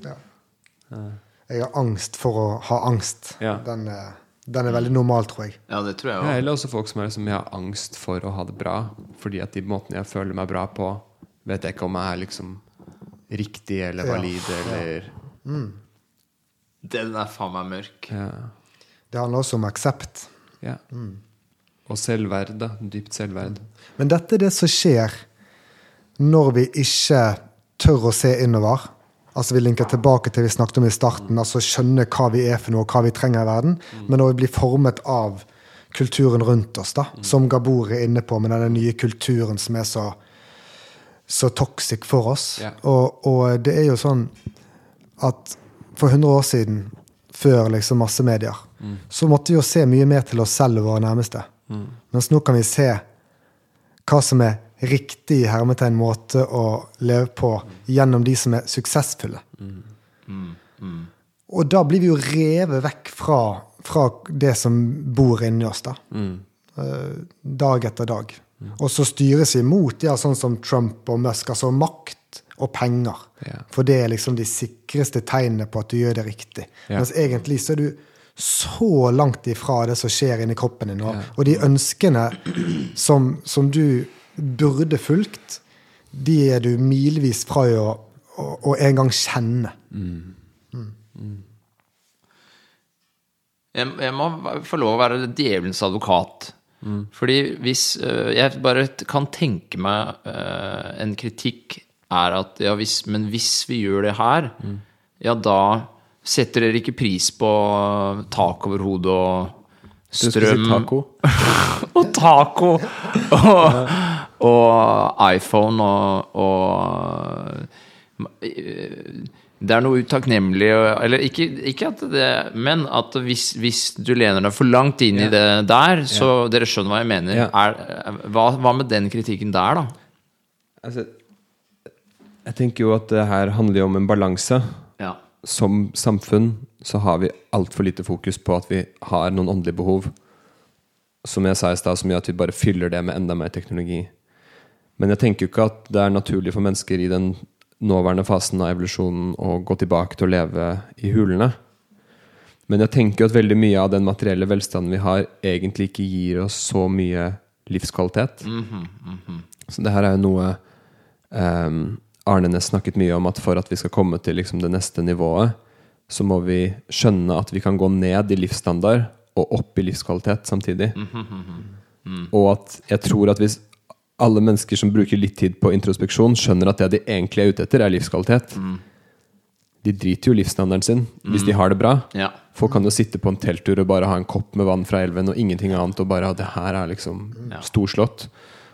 Jeg har angst for å ha angst. Ja. Den, eh, den er veldig normal, tror jeg. Ja, det tror jeg Ja, òg. eller også folk som er liksom, jeg har angst for å ha det bra. Fordi at de måtene jeg føler meg bra på, vet jeg ikke om jeg er liksom riktig eller Ja. valid eller Den er faen meg mørk. ja. Det handler også om aksept. ja. Og selvverd, da. Dypt selvverd. Men dette er det som skjer når vi ikke tør å se innover. Altså Vi linker tilbake til vi snakket om i starten, altså skjønne hva vi er for noe, hva vi trenger i verden. Men når vi blir formet av kulturen rundt oss, da, som Gabor er inne på, med denne nye kulturen som er så, så toxic for oss. Yeah. Og, og det er jo sånn at for 100 år siden, før liksom massemedier, så måtte vi jo se mye mer til oss selv og våre nærmeste. Mens nå kan vi se hva som er riktig hermetegn måte å leve på gjennom de som er suksessfulle. Og da blir vi jo revet vekk fra, fra det som bor inni oss, da. Eh, dag etter dag. Og så styres vi mot ja, sånn som Trump og Musk, altså makt og penger. Ja. For det er liksom de sikreste tegnene på at du gjør det riktig. Ja. Mens egentlig så er du så langt ifra det som skjer inni kroppen din. Og, og de ønskene som, som du burde fulgt, de er du milevis fra å, å, å en gang kjenne. Jeg, jeg må få lov å være djevelens advokat. Fordi hvis øh, Jeg bare kan tenke meg øh, en kritikk er at ja, hvis, Men hvis vi gjør det her, ja, da setter dere ikke pris på tak over hodet og strøm si taco. og taco og, og iPhone og, og Det er noe utakknemlig Eller ikke, ikke at det Men at hvis, hvis du lener deg for langt inn i det der, så Dere skjønner hva jeg mener. Yeah. Er, hva, hva med den kritikken der, da? Altså, jeg tenker jo at det her handler jo om en balanse. Ja. Som samfunn så har vi altfor lite fokus på at vi har noen åndelige behov. Som jeg sa i stad, som gjør at vi bare fyller det med enda mer teknologi. Men jeg tenker jo ikke at det er naturlig for mennesker i den nåværende fasen av evolusjonen å gå tilbake til å leve i hulene. Men jeg tenker jo at veldig mye av den materielle velstanden vi har, egentlig ikke gir oss så mye livskvalitet. Så det her er jo noe um, Arne Næss snakket mye om, at for at vi skal komme til liksom, det neste nivået, så må vi skjønne at vi kan gå ned i livsstandard og opp i livskvalitet samtidig. Og at jeg tror at hvis alle mennesker som bruker litt tid på introspeksjon, skjønner at det de egentlig er ute etter, er livskvalitet De driter jo livsstandarden sin hvis de har det bra. Ja. Folk kan jo sitte på en telttur og bare ha en kopp med vann fra elven og ingenting annet, og bare ha det her er liksom Ja. storslått.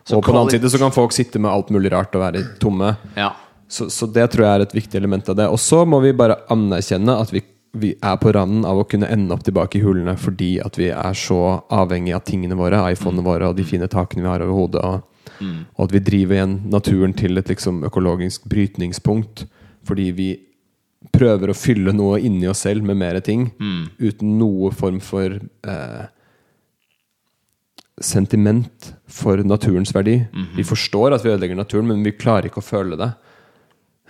Så og på den annen side så kan folk sitte med alt mulig rart og være tomme. ja. Så, så det tror jeg er et viktig element av det. Og så må vi bare anerkjenne at vi, vi er på randen av å kunne ende opp tilbake i hulene fordi at vi er så avhengig av tingene våre, iPhonene våre og de fine takene vi har over hodet. Og, og at vi driver igjen naturen til et liksom økologisk brytningspunkt fordi vi prøver å fylle noe inni oss selv med mer ting uten noe form for eh, sentiment for naturens verdi. Vi forstår at vi ødelegger naturen, men vi klarer ikke å føle det.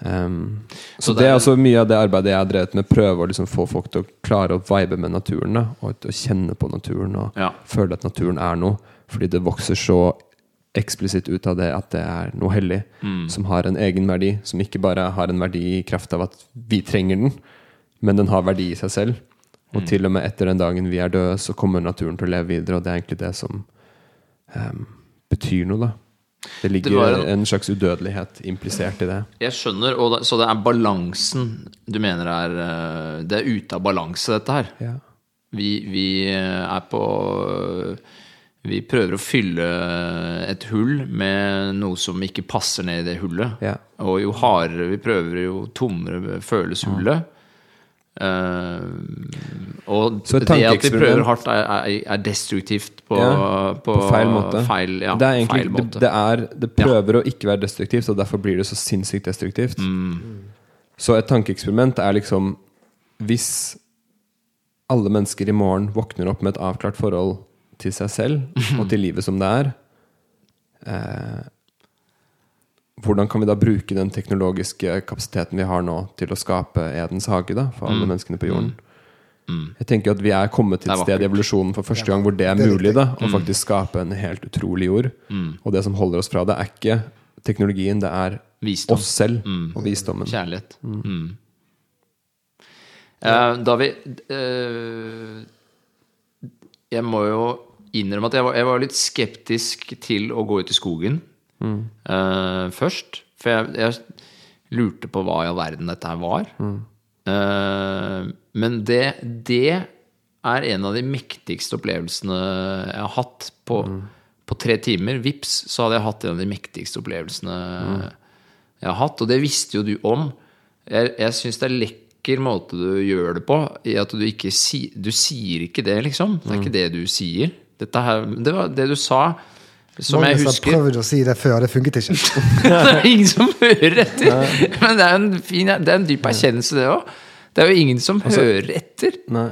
Um, så, Så det er altså mye av det arbeidet jeg har drevet med. Prøve å liksom få folk til å klare å vibe med naturen. Da, og å kjenne på naturen og Ja. føle at naturen er noe. Fordi det vokser så eksplisitt ut av det at det er noe hellig. Som har en egen verdi. Som ikke bare har en verdi i kraft av at vi trenger den, men den har verdi i seg selv. Og til og med etter den dagen vi er døde, så kommer naturen til å leve videre, og det er egentlig det som em, betyr noe, da. Det ligger Det en- en slags udødelighet implisert i det. Jeg skjønner, da, så det er balansen du mener er eh, Det er ute av balanse, dette her. Ja. Vi, vi er på Vi prøver å fylle et hull med noe som ikke passer ned i det hullet. Ja. Og jo hardere vi prøver, jo tommere føles hullet. Eh, og Så det at de prøver hardt, er, er, er destruktivt på, Ja, på, på feil måte. Feil, ja, det, er egentlig, feil måte. det, det, er, det prøver å ikke være destruktivt, og derfor blir det så sinnssykt destruktivt. Mm. Så et tankeeksperiment er liksom Hvis alle mennesker i morgen våkner opp med et avklart forhold til seg selv og til livet som det er eh, Hvordan kan vi da bruke den teknologiske kapasiteten vi har nå, til å skape Edens hage da, for Mm. alle menneskene på jorden? Jeg tenker at vi er kommet til et sted i evolusjonen for første gang hvor det er mulig. da, Mm. Å faktisk skape en helt utrolig jord. Og det som holder oss fra det, er ikke teknologien, det er Visdom. oss selv og visdommen. Kjærlighet. Mm. Eh, da vi eh, Jeg må jo innrømme at jeg var, jeg var litt skeptisk til å gå ut i skogen eh, først. For jeg, jeg lurte på hva i all verden dette her var. Eh, men det, det er en av de mektigste opplevelsene jeg har hatt på, på tre timer. Vips, så hadde jeg hatt en av de mektigste opplevelsene jeg har hatt. Og det visste jo du om. Jeg, jeg syns det er lekker måte du gjør det på. I at du ikke si, Du sier ikke det, liksom. Det er ikke det du sier. Her, det var det du sa, som jeg Magnus har prøvd å si det før, det funket ikke. det er ingen som hører etter. Men det er en, fin, det er en dyp erkjennelse, det òg. Det er jo ingen som hører etter. Nei.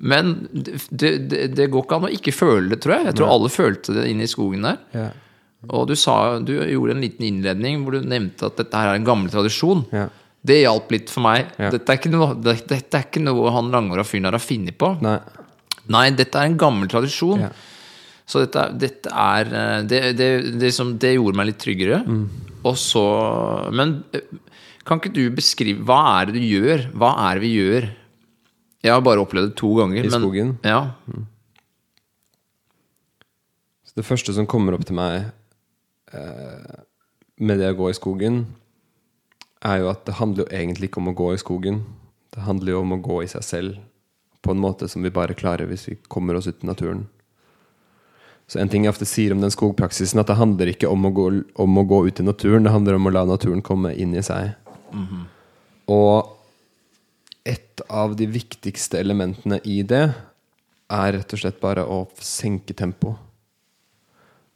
Men det, det, det går ikke an å ikke føle det, tror jeg. Jeg tror alle følte det inne i skogen der. Ja. Og du, sa, du gjorde en liten innledning hvor du nevnte at dette her er en gammel tradisjon. Ja. Det hjalp litt for meg. Ja. Dette, er ikke noe, det, dette er ikke noe han langhåra fyren her har funnet på. Nei. Nei, dette er en gammel tradisjon. Så dette, dette er eh, det, det, det, som, det gjorde meg litt tryggere. Mm. Og så Men eh, kan ikke du beskrive Hva er det du gjør? Hva er det vi gjør? Jeg har bare opplevd det to ganger. I men, skogen? Ja. Så det første som kommer opp til meg eh, med det å gå i skogen, er jo at det handler jo egentlig ikke om å gå i skogen. Det handler jo om å gå i seg selv på en måte som vi bare klarer hvis vi kommer oss ut i naturen. Så en ting jeg ofte sier om den skogpraksisen, at det handler ikke om å gå, om å gå ut i naturen, det handler om å la naturen komme inn i seg. Og et av de viktigste elementene i det er rett og slett bare å senke tempoet.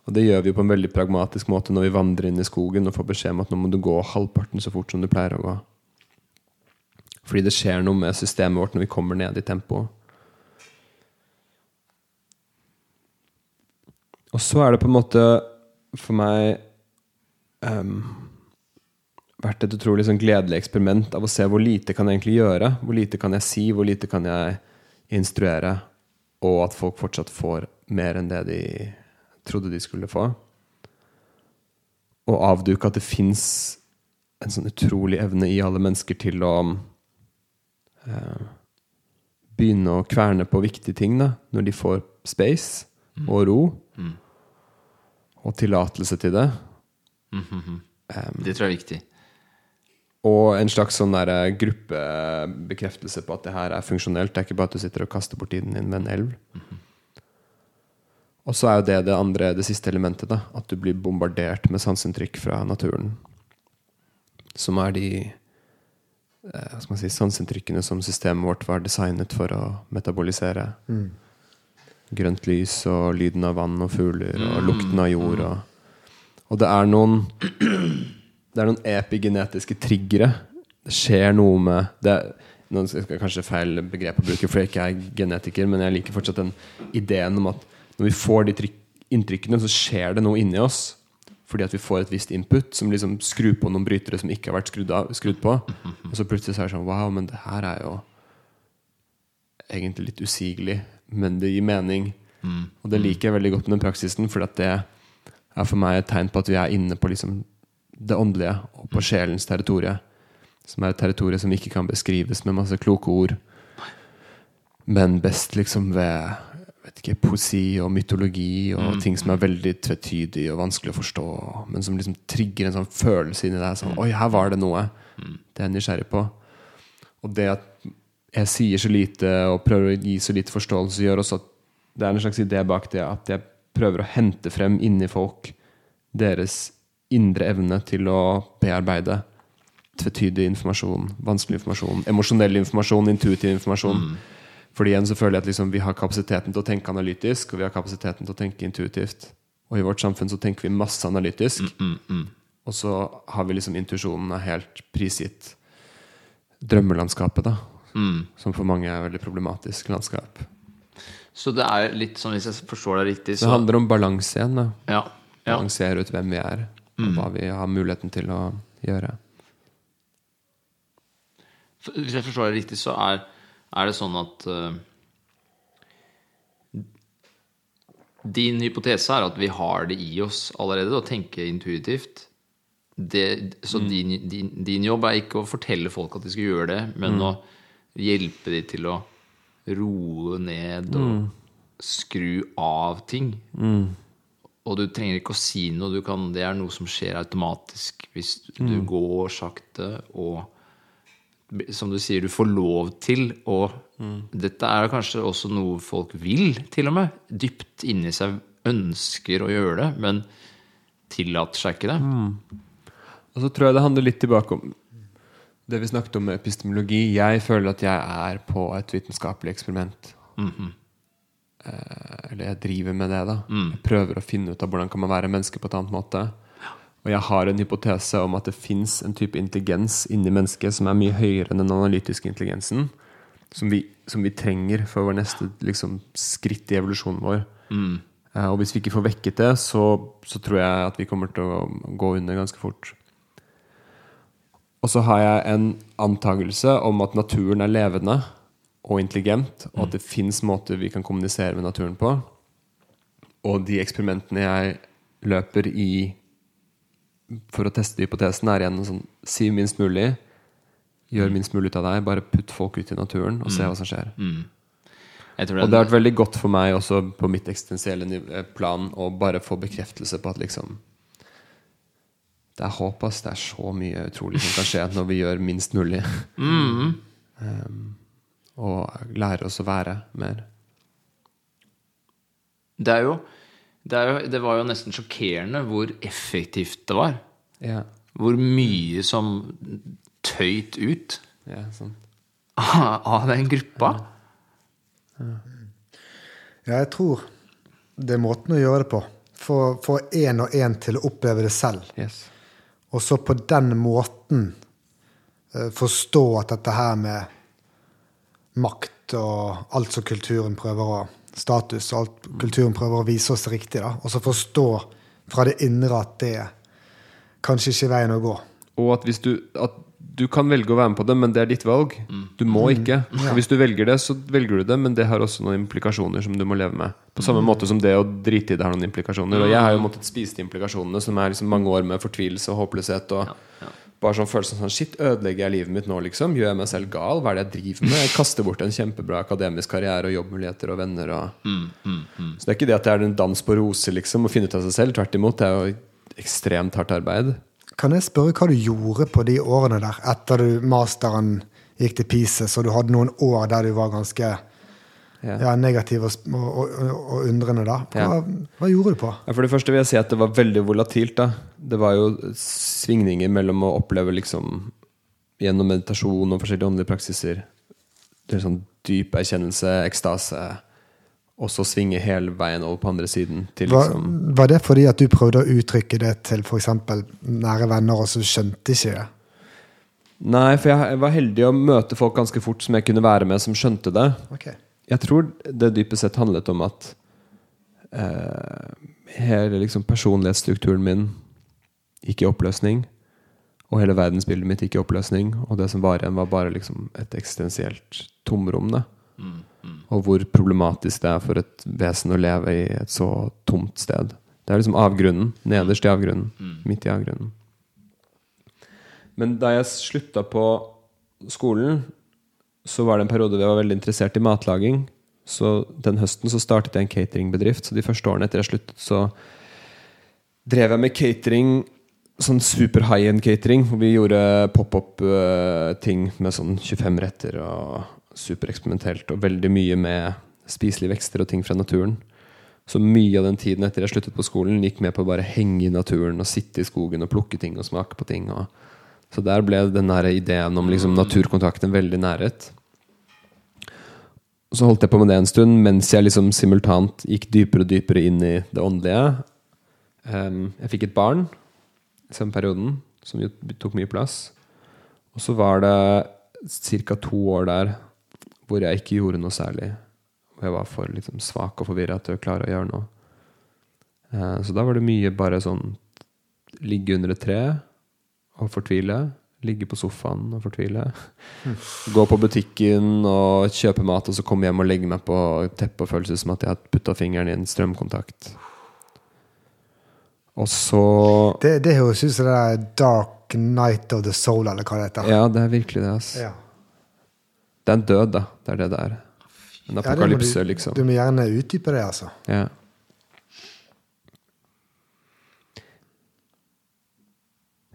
Og det gjør vi på en veldig pragmatisk måte når vi vandrer inn i skogen og får beskjed om at nå må du gå halvparten så fort som du pleier å gå. Fordi det skjer noe med systemet vårt når vi kommer ned i tempo. Og så er det på en måte for meg um, vært et utrolig sånn gledelig eksperiment av å se hvor lite kan jeg egentlig gjøre. Hvor lite kan jeg si, hvor lite kan jeg instruere. Og at folk fortsatt får mer enn det de trodde de skulle få. Og avduke at det fins en sånn utrolig evne i alle mennesker til å eh, begynne å kverne på viktige ting da, når de får space og ro. Og tillatelse til det. Det tror jeg er viktig. Og en slags sånn der eh, gruppebekreftelse på at det her er funksjonelt. Det er ikke bare at du sitter og kaster bort tiden din ved en elv. Og så er jo det det andre, det siste elementet. da At du blir bombardert med sanseinntrykk fra naturen. Som er de eh, hva skal man si, sanseinntrykkene som systemet vårt var designet for å metabolisere. Grønt lys og lyden av vann og fugler og lukten av jord. Og, og det er noen det er noen epigenetiske triggere. Det skjer noe med det er, skal jeg kanskje feil begrep å bruke, for jeg ikke er genetiker, men jeg liker fortsatt den ideen om at når vi får de trykk, inntrykkene, så skjer det noe inni oss. Fordi at vi får et visst input som liksom skrur på noen brytere som ikke har vært skrudd, av, skrudd på. Og så plutselig så er det sånn Wow, men det her er jo egentlig litt usigelig, men det gir mening. Og det liker jeg veldig godt med den praksisen, for det er for meg et tegn på at vi er inne på liksom det åndelige og på sjelens territorium. Som er et territorium som ikke kan beskrives med masse kloke ord. Men best liksom ved vet ikke, poesi og mytologi og ting som er veldig tvetydig og vanskelig å forstå, men som liksom trigger en sånn følelse inni deg. Sånn, Oi, her var det noe. Det er jeg nysgjerrig på. Og det at jeg sier så lite og prøver å gi så lite forståelse, gjør også at det er en slags idé bak det at jeg prøver å hente frem inni folk deres indre evne til å bearbeide tvetydig informasjon, vanskelig informasjon, emosjonell informasjon, intuitiv informasjon. Fordi igjen så føler jeg at liksom vi har kapasiteten til å tenke analytisk, og vi har kapasiteten til å tenke intuitivt. Og i vårt samfunn så tenker vi masse analytisk. Og så har vi liksom intuisjonen er helt prisgitt drømmelandskapet, da. Som for mange er veldig problematisk landskap. Så det er litt sånn, hvis jeg forstår det riktig, Det handler om balanse igjen. da Ja. ja. Balansere ut hvem vi er, og hva vi har muligheten til å gjøre. Hvis jeg forstår det riktig, så er, er det sånn at uh, Din hypotese er at vi har det i oss allerede, å tenke intuitivt. Det, så din, din, din jobb er ikke å fortelle folk at de skal gjøre det, men å hjelpe dem til å roe ned og skru av ting. Og du trenger ikke å si noe. Du kan, det er noe som skjer automatisk hvis du går sakte og som du sier, du får lov til å Dette er kanskje også noe folk vil, til og med. Dypt inni seg ønsker å gjøre det, men tillater seg ikke det. Og så tror jeg det handler litt tilbake om det vi snakket om med epistemologi. Jeg føler at jeg er på et vitenskapelig eksperiment. eh, eller jeg driver med det, da. Jeg prøver å finne ut av hvordan kan man være menneske på et annet måte. Og jeg har en hypotese om at det fins en type intelligens inni mennesket som er mye høyere enn den analytiske intelligensen. Som vi, som vi trenger for vår neste liksom, skritt i evolusjonen vår. Eh, og hvis vi ikke får vekket det, så, så tror jeg at vi kommer til å gå under ganske fort. Og så har jeg en antakelse om at naturen er levende og intelligent, og at det fins måter vi kan kommunisere med naturen på. Og de eksperimentene jeg løper i for å teste hypotesen, er igjen sånn Si minst mulig. Gjør minst mulig ut av deg. Bare putt folk ut i naturen og se hva som skjer. Jeg tror Og det har vært veldig godt for meg også på mitt eksistensielle eh, plan å bare få bekreftelse på at liksom Det er håp. Det er så mye utrolig som kan skje når vi gjør minst mulig. um, og lærer oss å være mer. det, er jo, det, er jo, det var jo nesten sjokkerende hvor effektivt det var. Ja, Hvor mye som tøyt ut ja sånn. av den gruppa. Ja, jeg tror det er måten å gjøre det på. Få få én og én til å oppleve det selv. Yes. Og så på den måten eh, forstå at dette her med makt og alt som kulturen prøver å Status og alt kulturen prøver å vise oss riktig. da, Og så forstå fra det indre at det kanskje ikke er veien å gå. Og at hvis du at du kan velge å være med på det, men det er ditt valg. Du må ikke. Og hvis du velger det, så velger du det, men det har også noen implikasjoner som du må leve med. På samme måte som det å drite i det har noen implikasjoner. Og jeg har jo måttet spise de implikasjonene, som er liksom mange år med fortvilelse og håpløshet. Og bare sånn følelsen sånn Shit, ødelegger jeg livet mitt nå, liksom? Gjør jeg meg selv gal? Hva er det jeg driver med? Jeg kaster bort en kjempebra akademisk karriere og jobbmuligheter og venner og Så det er ikke det at det er en dans på roser, liksom, å finne ut av seg selv. Tvert imot. Det er jo ekstremt hardt arbeid. Kan jeg spørre hva du gjorde på de årene der, etter du masteren gikk til Pise, så du hadde noen år der du var ganske Ja. ja, negativ og, og, og, og undrende, da? Hva, Ja. hva gjorde du på? Ja, For det første vil jeg si at det var veldig volatilt. da Det var jo svingninger mellom å oppleve liksom gjennom meditasjon og forskjellige åndelige praksiser det er sånn dyp erkjennelse, ekstase, og så svinge hele veien over på andre siden til Var, liksom var det fordi at du prøvde å uttrykke det til f.eks. nære venner, og så skjønte ikke det? Nei, for jeg var heldig å møte folk ganske fort som jeg kunne være med, som skjønte det. Okay. Jeg tror det dypest sett handlet om at eh, hele liksom personlighetsstrukturen min gikk i oppløsning. Og hele verdensbildet mitt gikk i oppløsning. Og det som var igjen, var bare liksom et eksistensielt tomrom. Da. Og hvor problematisk det er for et vesen å leve i et så tomt sted. Det er liksom avgrunnen. Nederst i avgrunnen. Midt i avgrunnen. Men da jeg slutta på skolen, så var det en periode hvor jeg var veldig interessert i matlaging. Så den høsten så startet jeg en cateringbedrift. Så de første årene etter jeg sluttet, så drev jeg med catering. Sånn super high end catering, hvor vi gjorde pop-up-ting med sånn 25 retter og supereksperimentelt. Og veldig mye med spiselige vekster og ting fra naturen. Så mye av den tiden etter jeg sluttet på skolen, gikk med på å bare henge i naturen og sitte i skogen og plukke ting og smake på ting. Og så der ble den der ideen om liksom naturkontakten veldig næret. Så holdt jeg på med det en stund mens jeg liksom simultant gikk dypere og dypere inn i det åndelige. Em, jeg fikk et barn i samme perioden, som tok mye plass. Og så var det ca. to år der hvor jeg ikke gjorde noe særlig. Og jeg var for liksom, svak og forvirra til å klare å gjøre noe. Eh, så da var det mye bare sånn ligge under et tre og fortvile. Ligge på sofaen og fortvile. Gå på butikken og kjøpe mat, og så komme hjem og legge meg på teppet og føles som at jeg har putta fingeren i en strømkontakt. Og så Det, det høres ut som det er Dark Night of the Soul, eller hva det heter. Ja, det er virkelig det. Altså. Ja. Det er en død, da. Det er det det er. En Ja, apokalypse, du, liksom. Du må gjerne utdype det, altså. Ja.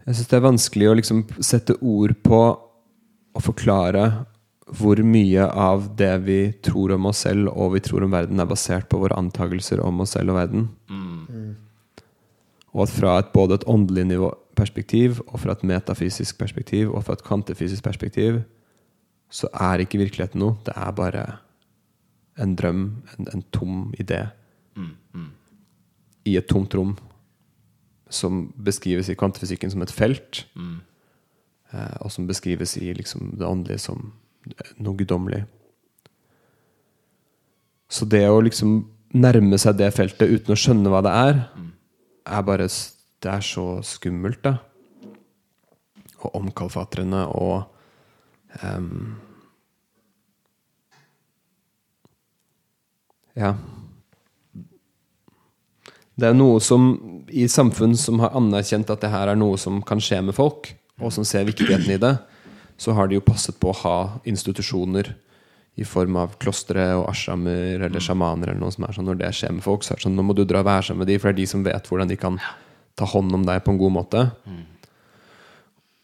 Jeg syns det er vanskelig å liksom sette ord på og forklare hvor mye av det vi tror om oss selv og vi tror om verden, er basert på våre antakelser om oss selv og verden. Og at fra et, både et åndelig nivå perspektiv, og fra et metafysisk perspektiv, og fra et kvantefysisk perspektiv, så er ikke virkeligheten noe. Det er bare en drøm, en, en tom idé. I et tomt rom. Som beskrives i kvantefysikken som et felt. mm. og som beskrives i liksom, det åndelige som noe guddommelig. Så det å liksom nærme seg det feltet uten å skjønne hva det er, er bare Det er så skummelt, da. Og omkalfatrende og ehm, Ja. Det er noe som i samfunn som har anerkjent at det her er noe som kan skje med folk, og som ser viktigheten i det, så har de jo passet på å ha institusjoner i form av klostre og ashramer eller sjamaner eller noe som er sånn. Når det skjer med folk, så er det sånn nå må du dra og være sammen med de, for det er de som vet hvordan de kan ta hånd om deg på en god måte.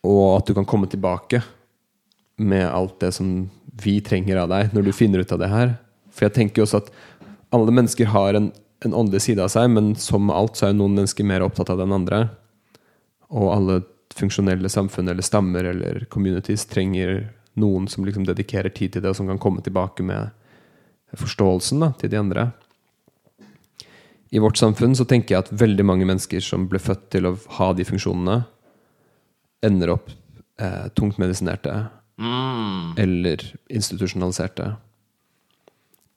Og at du kan komme tilbake med alt det som vi trenger av deg når du finner ut av det her. For jeg tenker jo også at alle mennesker har en, en åndelig side av seg, men som med alt så er noen mennesker mer opptatt av den andre. Og alle funksjonelle samfunn eller stammer eller communities trenger noen som liksom dedikerer tid til det, og som kan komme tilbake med forståelsen da, til de andre. I vårt samfunn så tenker jeg at veldig mange mennesker som ble født til å ha de funksjonene, ender opp eh, tungt medisinerte eller institusjonaliserte.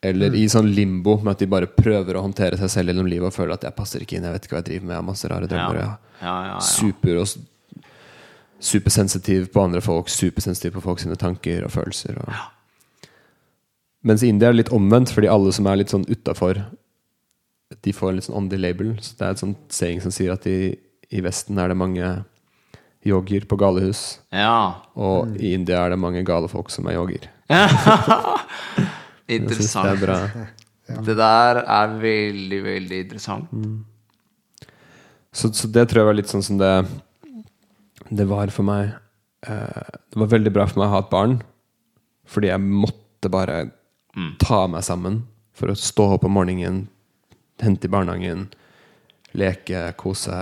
Eller i sånn limbo med at de bare prøver å håndtere seg selv gjennom livet og føler at jeg passer ikke inn, jeg vet ikke hva jeg driver med, jeg har masse rare drømmer. Ja, ja, ja. super og supersensitiv på andre folk, supersensitiv på folk sine tanker og følelser. Og. Mens i India er det litt omvendt, fordi alle som er litt sånn utafor, de får en litt sånn åndelig label. Så det er et sånt saying som sier at i, i Vesten er det mange yogier på galehus, ja. og i India er det mange gale folk som er yogier. interessant. det er bra. Det der er veldig, veldig interessant. Så, så det tror jeg var litt sånn som det Det var for meg eh, Det var veldig bra for meg å ha et barn, fordi jeg måtte bare ta meg sammen for å stå opp om morgenen, hente i barnehagen, leke, kose.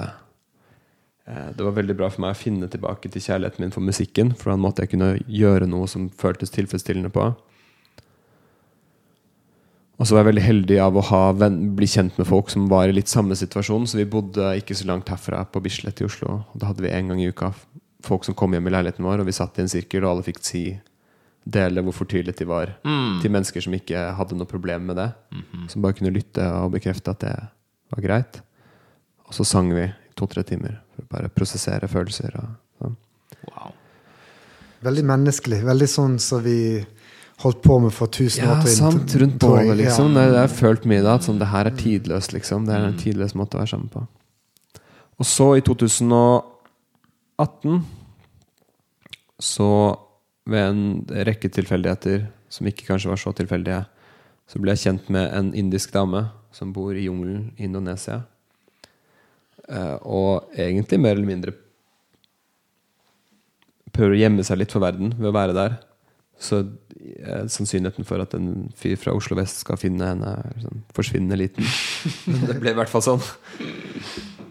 Eh, det var veldig bra for meg å finne tilbake til kjærligheten min for musikken, for da måtte jeg kunne gjøre noe som føltes tilfredsstillende på. Og så var jeg veldig heldig av å ha venn, bli kjent med folk som var i litt samme situasjon. Så vi bodde ikke så langt herfra, på Bislett i Oslo. Og da hadde vi en gang i uka folk som kom hjem i leiligheten vår, og vi satt i en sirkel, og alle fikk si dele hvor fortvilet de var til mennesker som ikke hadde noe problem med det. Som bare kunne lytte og bekrefte at det var greit. Og så sang vi to-tre timer for å bare prosessere følelser. Og, sånn. Wow. Veldig menneskelig. Veldig sånn som vi holdt på med for tusen Ja, år til- sant. Rundt bålet, liksom. Ja. Det, det har jeg følt mye da. At sånn, det her er tidløst, liksom. Det er en tidløs måte å være sammen på. Og så, i 2018, så ved en rekke tilfeldigheter, som ikke kanskje var så tilfeldige, så ble jeg kjent med en indisk dame som bor i jungelen i Indonesia. Eh, og egentlig mer eller mindre prøver å gjemme seg litt for verden ved å være der. Så eh, sannsynligheten for at en fyr fra Oslo vest skal finne henne, er sånn forsvinnende liten. Det ble i hvert fall sånn.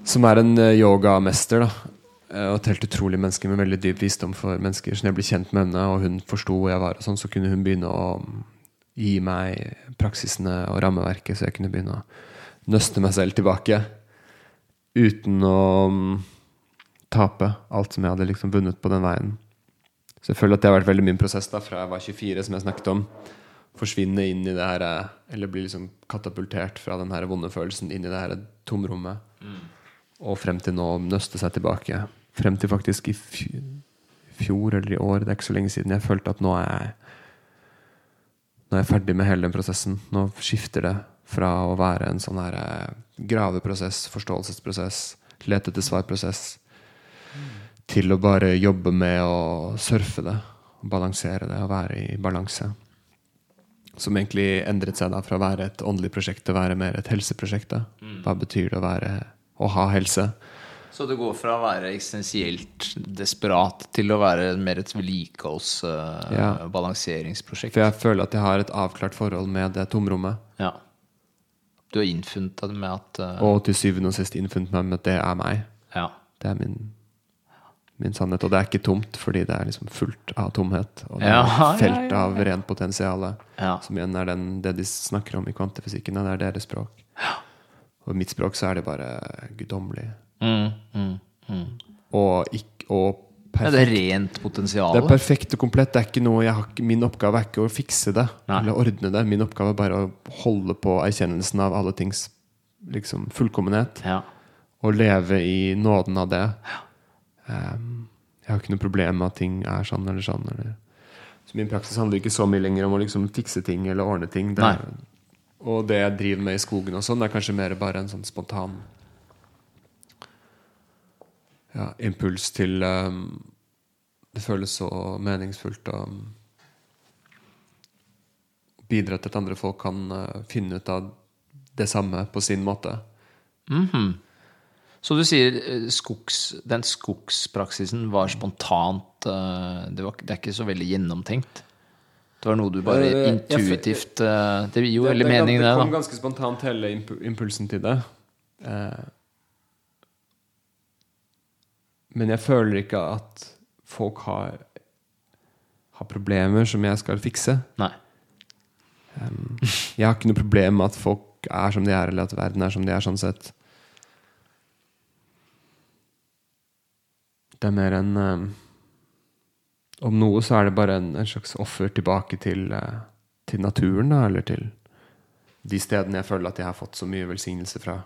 Som er en eh, yogamester, da. Og et helt utrolig menneske med veldig dyp visdom for mennesker. Så når jeg ble kjent med henne, og hun forsto hvor jeg var, sånn, så kunne hun begynne å mm, gi meg praksisene og rammeverket, så jeg kunne begynne å nøste meg selv tilbake. Uten å mm, tape alt som jeg hadde liksom vunnet på den veien. Så jeg føler at det har vært veldig min prosess da, fra jeg var 24, som jeg snakket om. Forsvinne inn i det her eh, Eller bli liksom katapultert fra den her vonde følelsen inn i det her tomrommet. Og frem til nå nøste seg tilbake. Frem til faktisk i fjor eller i år, det er ikke så lenge siden, jeg følte at nå er jeg Nå er jeg ferdig med hele den prosessen. Nå skifter det fra å være en sånn her eh, graveprosess, forståelsesprosess, lete etter svar-prosess, til å bare jobbe med å surfe det, balansere det og være i balanse. Som egentlig endret seg da fra å være et åndelig prosjekt til å være mer et helseprosjekt. da. Hva betyr det å være å ha helse? Så det går fra å være eksistensielt desperat til å være mer et vedlikeholdsbalanseringsprosjekt? Uh, Ja. For jeg føler at jeg har et avklart forhold med det tomrommet. Ja. Du har innfunnet deg med at uh, Og til syvende og sist innfunnet meg med at det er meg. Ja. Det er min, min sannhet. Og det er ikke tomt, fordi det er liksom fullt av tomhet. Og det Ja, er ja, felt ja, av rent potensial. Ja. Som igjen er den, det de snakker om i kvantefysikken. Det er deres språk. Og i mitt språk så er det bare guddommelig. Mm, mm, mm. Og, ikk- og ja, det er rent potensial. Det er perfekt og komplett. Det er ikke noe, har, min oppgave er ikke å fikse det Nei. eller ordne det. Min oppgave er bare å holde på erkjennelsen av alle tings liksom, fullkommenhet. Ja. Og leve i nåden av det. Um, jeg har ikke noe problem med at ting er sånn eller sånn. Eller. Så min praksis handler ikke så mye lenger om å liksom fikse ting eller ordne ting. Det og det jeg driver med i skogen, og sånn er kanskje mer bare en sånn spontan ja, impuls til um, Det føles så meningsfullt å um, bidra til at andre folk kan uh, finne ut av det samme på sin måte. Mhm. Så du sier eh, skogs, den skogspraksisen var spontant uh, det, var, det er ikke så veldig gjennomtenkt? Det var noe du bare intuitivt eh, Det gir jo veldig mening, det. det kom ganske spontant, hele impulsen til det. Eh, men jeg føler ikke at folk har, har problemer som jeg skal fikse. Nei. Jeg har ikke noe problem med at folk er som de er, eller at verden er som de er, sånn sett. Det er mer enn um, Om noe så er det bare en, en slags offer tilbake til, uh, til naturen, da, eller til de stedene jeg føler at jeg har fått så mye velsignelse fra.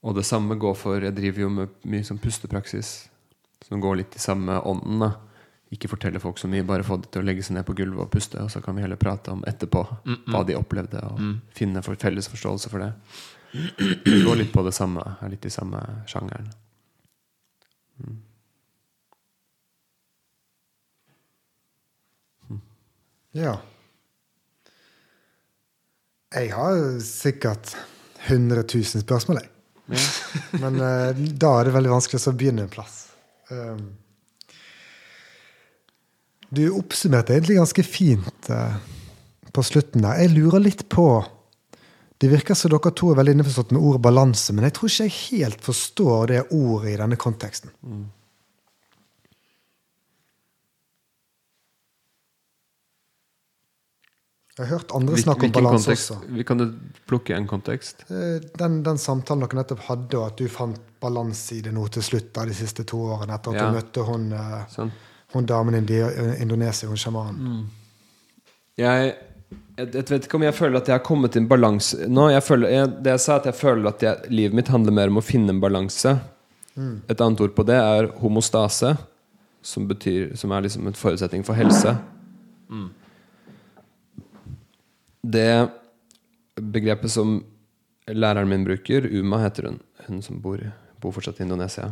Og det samme går for Jeg driver jo med mye sånn pustepraksis som går litt i samme ånden. da Ikke fortelle folk så mye, bare få dem til å legge seg ned på gulvet og puste, og så kan vi heller prate om etterpå hva de opplevde, og finne for felles forståelse for det. Det går litt på det samme, er litt i samme sjangeren. Ja. Jeg har sikkert 100 000 spørsmål, jeg. Men uh, da er det veldig vanskelig å begynne en plass. Um, du oppsummerte egentlig ganske fint uh, på slutten der. Jeg lurer litt på Det virker som dere to er veldig innforstått med ordet balanse, men jeg tror ikke jeg helt forstår det ordet i denne konteksten. Jeg har hørt andre snakke om balanse også. Vi kan du plukke en kontekst. Eh, Den, den samtalen dere nettopp hadde, og at du fant balanse i det nå til slutt da, de siste to årene, etter at Ja. du møtte hun, eh, Sånn. hun damen i Indi- Indonesia, hun sjamanen. Jeg, jeg, jeg vet ikke om jeg føler at jeg har kommet i en balanse nå. Jeg føler, jeg, det jeg sa, at jeg føler at jeg, livet mitt handler mer om å finne en balanse. Et annet ord på det er homostase, som, betyr, som er liksom en forutsetning for helse. Det begrepet som læreren min bruker, Uma heter hun, hun som bor bor fortsatt i Indonesia.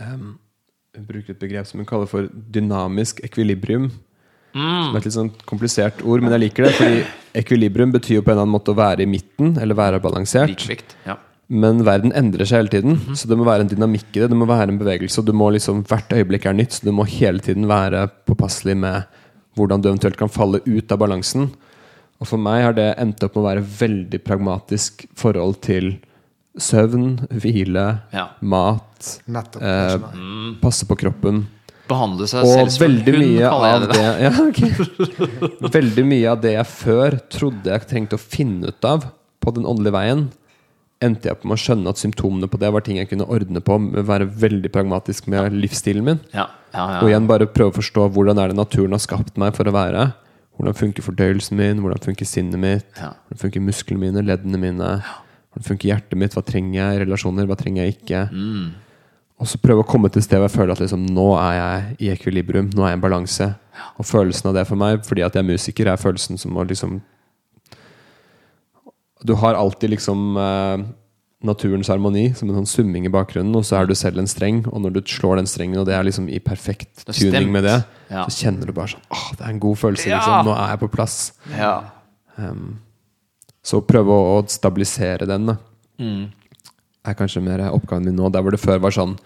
Um, hun bruker et begrep som hun kaller for dynamisk ekvilibrium. Som er et litt sånn komplisert ord, men jeg liker det. Fordi ekvilibrium betyr jo på en eller annen måte å være i midten, eller være balansert. Likvikt, Ja. Men verden endrer seg hele tiden, så det må være en dynamikk i det. Det må være en bevegelse, og du må liksom, hvert øyeblikk er nytt, så du må hele tiden være påpasselig med hvordan du eventuelt kan falle ut av balansen. Og for meg har det endt opp med å være veldig pragmatisk forhold til søvn, hvile, Ja. mat, Nettopp. eh, passe på kroppen. Behandle seg Og selv som veldig hund, mye kaller jeg av det. det ja, okay. Veldig mye av det jeg før trodde jeg trengte å finne ut av på den åndelige veien, endte jeg på med å skjønne at symptomene på det var ting jeg kunne ordne på, med å være veldig pragmatisk med livsstilen min. Ja, ja, ja. Og igjen bare prøve å forstå hvordan er det naturen har skapt meg for å være. Hvordan funker fordøyelsen min, hvordan funker sinnet mitt, Ja. hvordan funker musklene mine, leddene mine, hvordan funker hjertet mitt, hva trenger jeg i relasjoner, hva trenger jeg ikke. Mm. Og så prøve å komme til et sted hvor jeg føler at liksom, nå er jeg i ekvilibrium, nå er jeg i en balanse. Og følelsen av det for meg, fordi at jeg er musiker, er følelsen som å liksom Du har alltid liksom eh, naturens harmoni som en sånn summing i bakgrunnen, og så er du selv en streng, og når du slår den strengen, og det er liksom i perfekt er tuning med det, Ja. så kjenner du bare sånn Åh, det er en god følelse, Ja. liksom. Nå er jeg på plass. ja. Så prøve å, å stabilisere den, da. Mm. er kanskje mer oppgaven min nå. Der hvor det før var sånn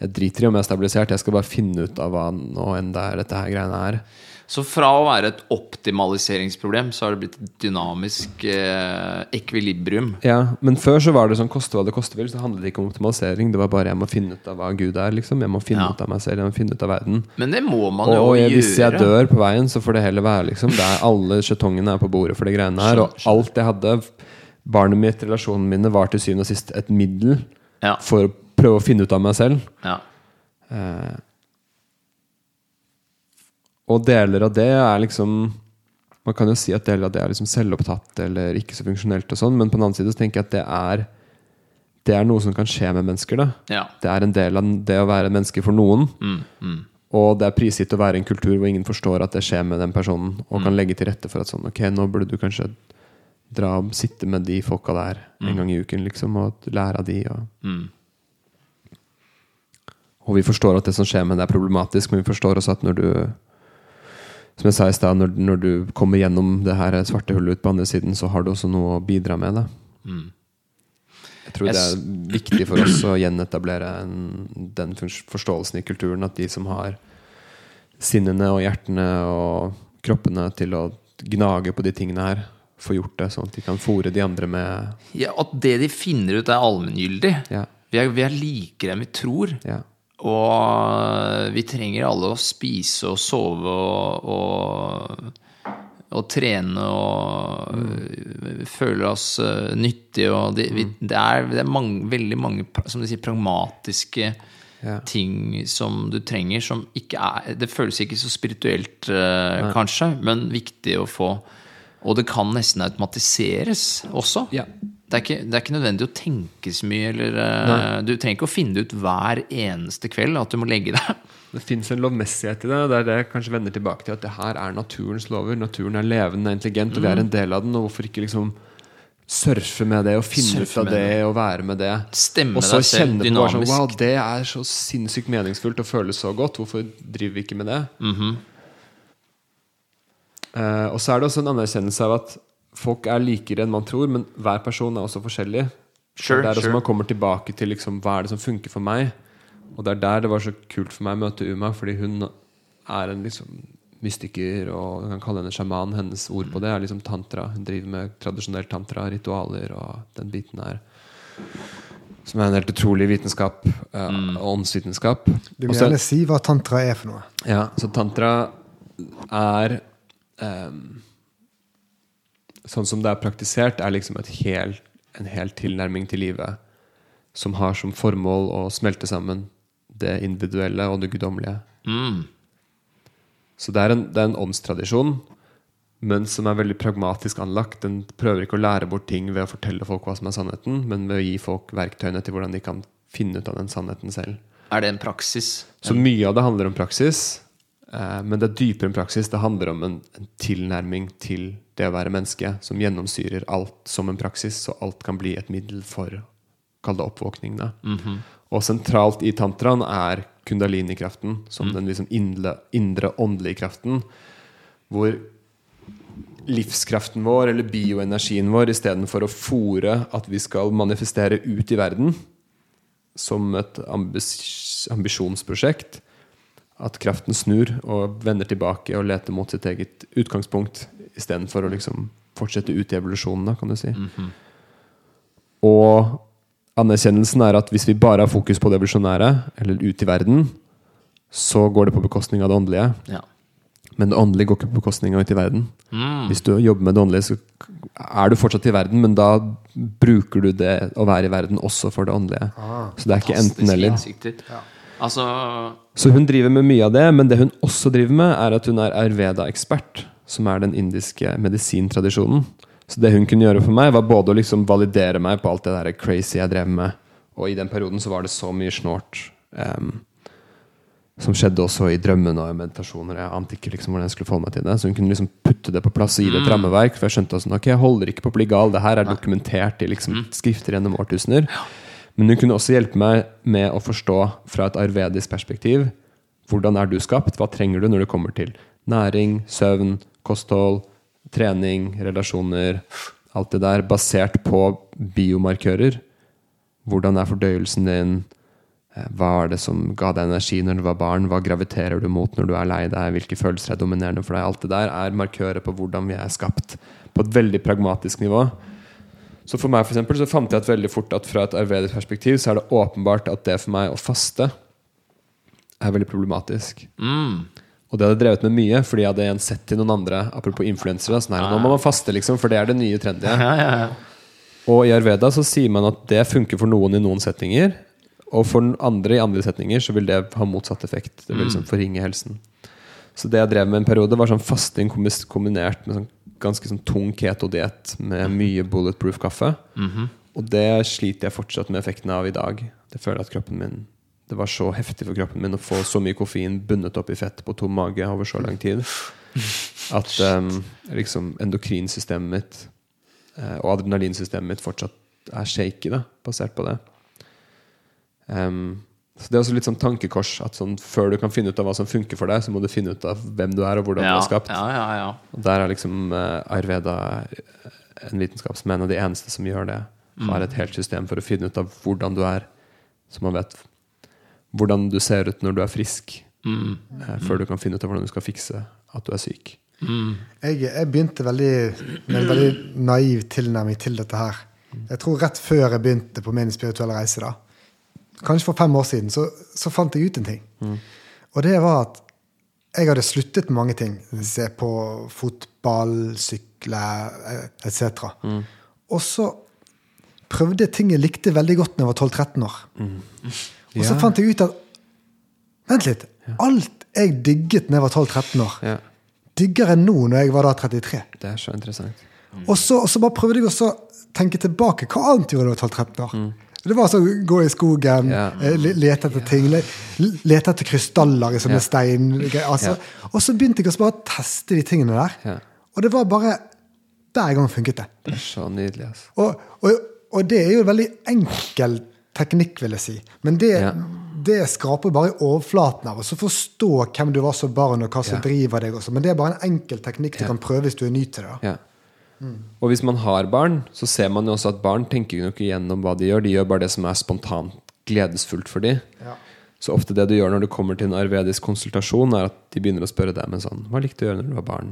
Jeg driter i om jeg er stabilisert, jeg skal bare finne ut av hva nå enn det er dette her greiene er. Så fra å være et optimaliseringsproblem, så har det blitt et dynamisk eh, ekvilibrium. Ja, Men før så var det sånn koste hva det koste vil. Så handlet det ikke om optimalisering. Det var bare jeg må finne ut av hva Gud er. liksom Jeg må finne Ja. ut av meg selv, jeg må finne ut av verden. Men det må man Og, jo og jeg, gjøre. hvis jeg dør på veien, så får det heller være liksom Det er Alle skjetongene er på bordet for de greiene her. Og alt jeg hadde, barnet mitt, relasjonene mine, var til syvende og sist et middel Ja. for å prøve å finne ut av meg selv. Ja. Eh, og deler av det er liksom Man kan jo si at deler av det er liksom selvopptatt eller ikke så funksjonelt, og sånn men på den annen side så tenker jeg at det er Det er noe som kan skje med mennesker. Ja. Det er en del av det å være menneske for noen. Mm, mm. Og det er prisgitt å være i en kultur hvor ingen forstår at det skjer med den personen, og Mm. kan legge til rette for at sånn Ok, nå burde du kanskje dra og sitte med de folka der en gang i uken, liksom, og lære av de. Og, Mm. Og vi forstår at det som skjer med det er problematisk, men vi forstår også at når du Som jeg sa i stad, når, når du kommer gjennom det her svarte hullet ut på andre siden, så har du også noe å bidra med. Da. Mm. Jeg tror Jeg det er viktig for oss å gjenetablere en, den forståelsen i kulturen at de som har sinnene og hjertene og kroppene til å gnage på de tingene her, får gjort det, sånn at de kan fòre de andre med ja, At det de finner ut, er allmenngyldig. Ja. Vi, er, vi er likere enn vi tror. ja. Og vi trenger alle å spise og sove og, og, og trene og mm. føle oss øh, nyttige. Og det, vi, det er, det er mange, veldig mange som de sier, pragmatiske Ja. ting som du trenger, som ikke er Det føles ikke så spirituelt, øh, kanskje, men viktig å få. Og det kan nesten automatiseres også. Ja. Det er, ikke, det er ikke nødvendig å tenke så mye. Eller, uh, du trenger ikke å finne ut hver eneste kveld at du må legge deg. Det fins en lovmessighet i det. Det er det jeg kanskje vender tilbake til. At det her er naturens lover. Naturen er levende, intelligent, og vi Mm. er en del av den. Og hvorfor ikke liksom surfe med det og finne Surfe ut av det, det. og være med det? Stemme og så kjenne på sånn. Wow, det er så sinnssykt meningsfullt og føles så godt. Hvorfor driver vi ikke med det? Mm -hmm. uh, og så er det også en anerkjennelse av at folk er likere enn man tror, men hver person er også forskjellig. Sure, det er også sure. man kommer tilbake til liksom, hva er det som funker for meg. Og det er der det var så kult for meg å møte Uma, fordi hun er en liksom mystiker, og man kan kalle henne sjaman. Hennes ord på det er liksom tantra. Hun driver med tradisjonell tantra, ritualer og den biten der. Som er en helt utrolig vitenskap. eh, Mm. Åndsvitenskap. Du må Og gjerne si hva tantra er for noe. ja, så tantra er ehm, Sånn som det er praktisert, er liksom hel, en hel tilnærming til livet som har som formål å smelte sammen det individuelle og det guddommelige. Mm. Så det er en, det er en åndstradisjon, men som er veldig pragmatisk anlagt. Den prøver ikke å lære bort ting ved å fortelle folk hva som er sannheten, men ved å gi folk verktøyene til hvordan de kan finne ut av den sannheten selv. Er det en praksis? Så mye av det handler om praksis, men det er dypere enn praksis. Det handler om en, en tilnærming til det å være menneske som gjennomsyrer alt som en praksis, så alt kan bli et middel for Kall det oppvåkning, da. Og sentralt i tantraen er kundalini-kraften, som den liksom indre, indre åndelige kraften. Hvor livskraften vår, eller bioenergien vår, istedenfor å fòre at vi skal manifestere ut i verden som et ambis ambisjonsprosjekt, at kraften snur og vender tilbake og leter mot sitt eget utgangspunkt, istedenfor å liksom fortsette ut i evolusjonen, da, kan du si. Og anerkjennelsen er at hvis vi bare har fokus på det evolusjonære, eller ut i verden, så går det på bekostning av det åndelige. Ja. Men det åndelige går ikke på bekostning av ut i verden. Mm. Hvis du jobber med det åndelige, så er du fortsatt i verden, men da bruker du det å være i verden også for det åndelige. Så det er ikke enten-eller. Altså Så hun driver med mye av det, men det hun også driver med, er at hun er ayurveda-ekspert, som er den indiske medisintradisjonen. Så det hun kunne gjøre for meg, var både å liksom validere meg på alt det der crazy jeg drev med, og i den perioden så var det så mye snort um, som skjedde også i drømmene og i meditasjoner. Jeg ante ikke liksom hvordan jeg skulle forholde meg til det. Så hun kunne liksom putte det på plass og gi det et rammeverk. For jeg skjønte at sånn, ok, jeg holder ikke på å bli gal. Det her er dokumentert i liksom skrifter gjennom årtusener. Men hun kunne også hjelpe meg med å forstå fra et arvedisk perspektiv hvordan er du skapt, hva trenger du når det kommer til næring, søvn, kosthold, trening, relasjoner, alt det der, basert på biomarkører. Hvordan er fordøyelsen din? Eh, Hva er det som ga deg energi når du var barn? Hva graviterer du mot når du er lei deg? Hvilke følelser er dominerende for deg? Alt det der er markører på hvordan vi er skapt, på et veldig pragmatisk nivå. Så for meg for eksempel, så fant jeg at veldig fort at fra et arvedisk perspektiv så er det åpenbart at det for meg å faste er veldig problematisk. mm. Og det hadde jeg drevet med mye, fordi jeg hadde igjen sett til noen andre Apropos influensere. Sånn her, nå må man faste, liksom, for det er det nye trendy. ja, ja, ja. Og i Arveda så sier man at det funker for noen i noen setninger. Og for andre i andre setninger så vil det ha motsatt effekt. Det vil liksom forringe helsen. Så det jeg drev med en periode, var sånn fasting kombinert med sånn ganske sånn tung keto-diett med mye bulletproof kaffe. Og det sliter jeg fortsatt med effekten av i dag. Det føler at kroppen min Det var så heftig for kroppen min å få så mye koffein bundet opp i fett på tom mage over så lang tid. At um, liksom endokrinsystemet mitt uh, og adrenalinsystemet mitt fortsatt er shaky, da, basert på det. Em, så Det er også litt sånn tankekors at sånn, før du kan finne ut av hva som funker for deg, så må du finne ut av hvem du er, og hvordan ja, du er skapt. ja, ja, ja. Og der er liksom uh, Ayurveda en vitenskap som er en av de eneste som gjør det. Har et helt system for å finne ut av hvordan du er, så man vet hvordan du ser ut når du er frisk, eh, før du kan finne ut av hvordan du skal fikse at du er syk. Jeg, jeg begynte veldig, med en veldig naiv tilnærming til dette her. Jeg tror rett før jeg begynte på min spirituelle reise, da, kanskje for fem år siden, så, så fant jeg ut en ting. Og det var at jeg hadde sluttet med mange ting. Se på fotball, sykle etc. etc. Og så prøvde jeg ting jeg likte veldig godt da jeg var 12-13 år. Og så fant jeg ut at Vent litt. Alt jeg digget da jeg var 12-13 år, Ja, digger jeg nå når jeg var da 33. det er så interessant. Og så, og så bare prøvde jeg å tenke tilbake. Hva annet gjorde jeg da jeg var 12-13 år? Det var sånn gå i skogen, Ja. eh, lete etter ting. Lete etter krystaller i sånne Ja. stein. Altså. Og så begynte jeg bare å teste de tingene der. Ja. Og det var bare Hver gang funket det. Det er så nydelig. Altså. Og, og, og det er jo en veldig enkel teknikk, vil jeg si. Men det, Ja. det skraper bare i overflaten av oss. å Forstå hvem du var som barn, og hva som Ja. driver deg. Også. Men det er bare en enkel teknikk du kan prøve hvis du er ny til det. da. Og hvis man har barn, så ser man jo også at barn tenker jo ikke igjennom hva de gjør. De gjør bare det som er spontant gledesfullt for dem. Ja. Så ofte det du gjør når du kommer til en arvedisk konsultasjon, er at de begynner å spørre deg med sånn Hva likte du å gjøre når du var barn?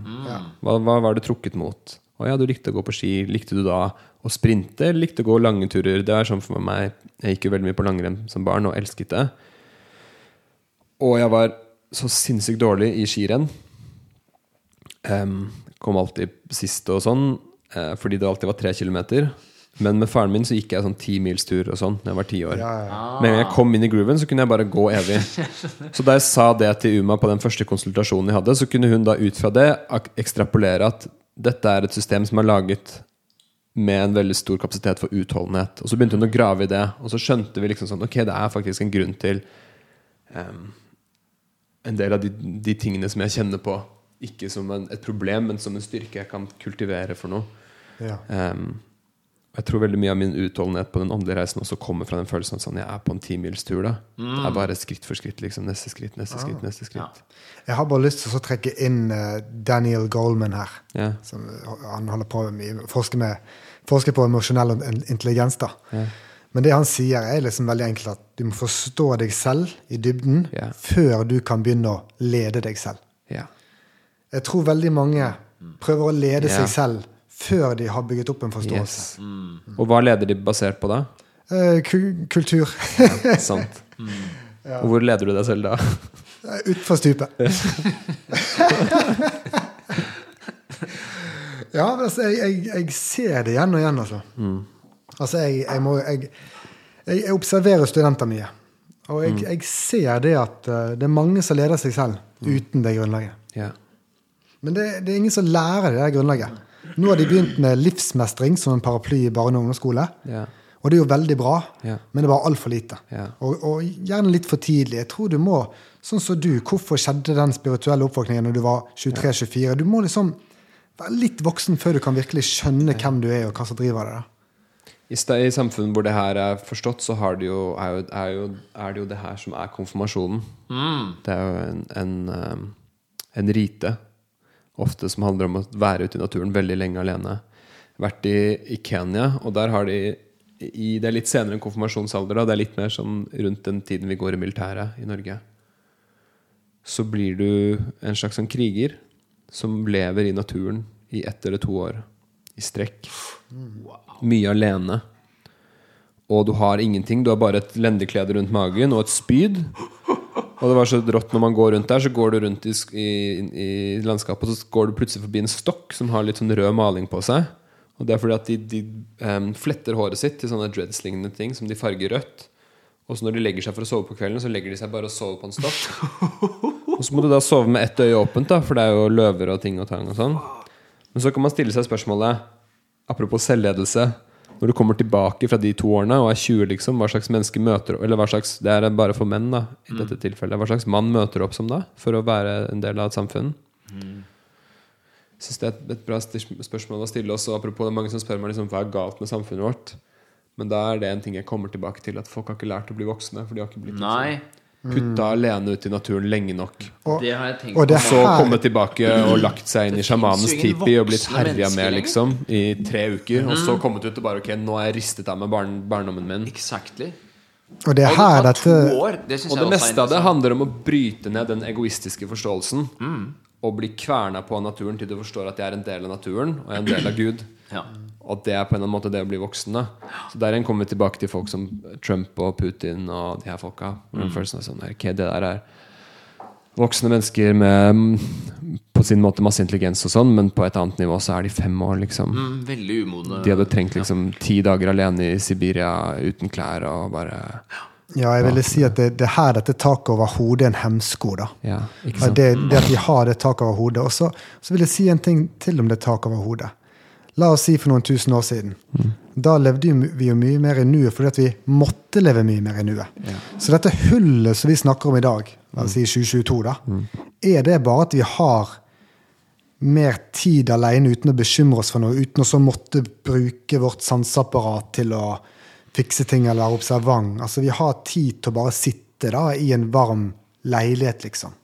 Hva, hva var du trukket mot? Å ja, du likte å gå på ski. Likte du da å sprinte, eller likte å gå lange turer? Det er sånn for meg Jeg gikk jo veldig mye på langrenn som barn og elsket det. Og jeg var så sinnssykt dårlig i skirenn. Em, kom alltid sist og sånn, eh, fordi det alltid var tre kilometer. Men med faren min så gikk jeg sånn timilstur og sånn da jeg var ti år. Ja, ja. Med en gang jeg kom inn i grooven, så kunne jeg bare gå evig. Så da jeg sa det til Uma på den første konsultasjonen jeg hadde, så kunne hun da ut fra det ekstrapolere at dette er et system som er laget med en veldig stor kapasitet for utholdenhet. Og så begynte hun å grave i det, og så skjønte vi liksom sånn Ok, det er faktisk en grunn til um, en del av de, de tingene som jeg kjenner på, ikke som en, et problem, men som en styrke jeg kan kultivere for noe. Ja. Um, Jeg tror veldig mye av min utholdenhet på den åndelige reisen også kommer fra den følelsen at sånn, jeg er på en timilstur. da. Det er bare skritt for skritt. liksom, Neste skritt, neste skritt, neste skritt. Jeg har bare lyst til å trekke inn eh, Daniel Goldman her. Ja. Som, han holder på med forsker, med, forsker på emosjonell intelligens. da. Men det han sier, er liksom veldig enkelt at du må forstå deg selv i dybden Ja. før du kan begynne å lede deg selv. Ja. Jeg tror veldig mange prøver å lede yeah. seg selv før de har bygget opp en forståelse. Yes. Og hva leder de basert på da? Eh, ku- kultur. Sant. Og hvor leder du deg selv da? Utfor stupet. ja, altså, jeg, jeg, jeg ser det igjen og igjen, altså. Altså, jeg, jeg må jeg, jeg, jeg observerer studenter mye. Og jeg, jeg ser det at eh, det er mange som leder seg selv uten det grunnlaget. Ja. Men det, det er ingen som lærer det der grunnlaget. Nå har de begynt med livsmestring som en paraply i barne- og ungdomsskole. Ja. Og det er jo veldig bra, Ja. men det bare altfor lite. Ja. Og, og gjerne litt for tidlig. Jeg tror du må, sånn som du, hvorfor skjedde den spirituelle oppvåkningen når du var 23-24? Du må liksom være litt voksen før du kan virkelig skjønne hvem du er, og hva som driver deg. I, I samfunn hvor det her er forstått, så har det jo, er, jo, er, jo, er det jo det her som er konfirmasjonen. Det er jo en, en, um, en rite, ofte som handler om å være ute i naturen veldig lenge alene. Vært i, i Kenya, og der har de i, Det er litt senere enn konfirmasjonsalder, da. Det er litt mer sånn rundt den tiden vi går i militæret i Norge. Så blir du en slags sånn kriger som lever i naturen i ett eller to år i strekk. Mye alene. Og du har ingenting. Du har bare et lendeklede rundt magen og et spyd. Og det var så rått når man går rundt der, så går du rundt i, i, i landskapet, og så går du plutselig forbi en stokk som har litt sånn rød maling på seg. Og det er fordi at de, de um, fletter håret sitt til sånne dreads-lignende ting som de farger rødt. Og så når de legger seg for å sove på kvelden, så legger de seg bare og sover på en stokk. Og så må du da sove med ett øye åpent, da, for det er jo løver og ting og tang og sånn. Men så kan man stille seg spørsmålet Apropos selvledelse Når du kommer tilbake fra de to årene og er 20 liksom Hva slags menneske møter Eller hva slags Det er bare for menn da I dette tilfellet. Hva slags mann møter opp som da For å være en del av et samfunn? Jeg synes det er et, et bra spørsmål å stille oss Og apropos det er mange som spør meg liksom, Hva er galt med samfunnet vårt? Men da er det en ting jeg kommer tilbake til At folk har ikke lært å bli voksne For de har ikke blitt Nei, putta alene ut i naturen lenge nok Og, det har jeg tenkt og det på. så her komme tilbake og lagt seg inn i sjamanens tipi og blitt herja med liksom i tre uker. Og så kommet ut og bare Ok, nå er jeg ristet av med barn, barndommen min. Exactly. og det her, Og det dette år. Det Og det meste av det handler om å bryte ned den egoistiske forståelsen. Og bli kverna på naturen til du forstår at jeg er en del av naturen og jeg er en del av Gud. Ja. Og det er på en eller annen måte det å bli voksen. da Så Der igjen kommer vi tilbake til folk som Trump og Putin og de her folka. Mm. følelsen er sånn Ok, det der er voksne mennesker med mm, på sin måte masse intelligens og sånn, men på et annet nivå så er de fem år, liksom. Mm, veldig umodne. De hadde trengt liksom ti dager alene i Sibiria uten klær og bare Ja, jeg ville si at det, det er her dette taket over hodet er en hemsko. da. Ja, det, det at vi har det taket over hodet. Og så, så vil jeg si en ting til om det taket over hodet. La oss si for noen tusen år siden. Da levde vi jo mye mer i nuet fordi vi måtte leve mye mer i nuet. Så dette hullet som vi snakker om i dag, la oss si 2022, da, er det bare at vi har mer tid alene uten å bekymre oss for noe, uten å så måtte bruke vårt sanseapparat til å fikse ting eller være observant. Altså, vi har tid til å bare sitte da i en varm leilighet, liksom.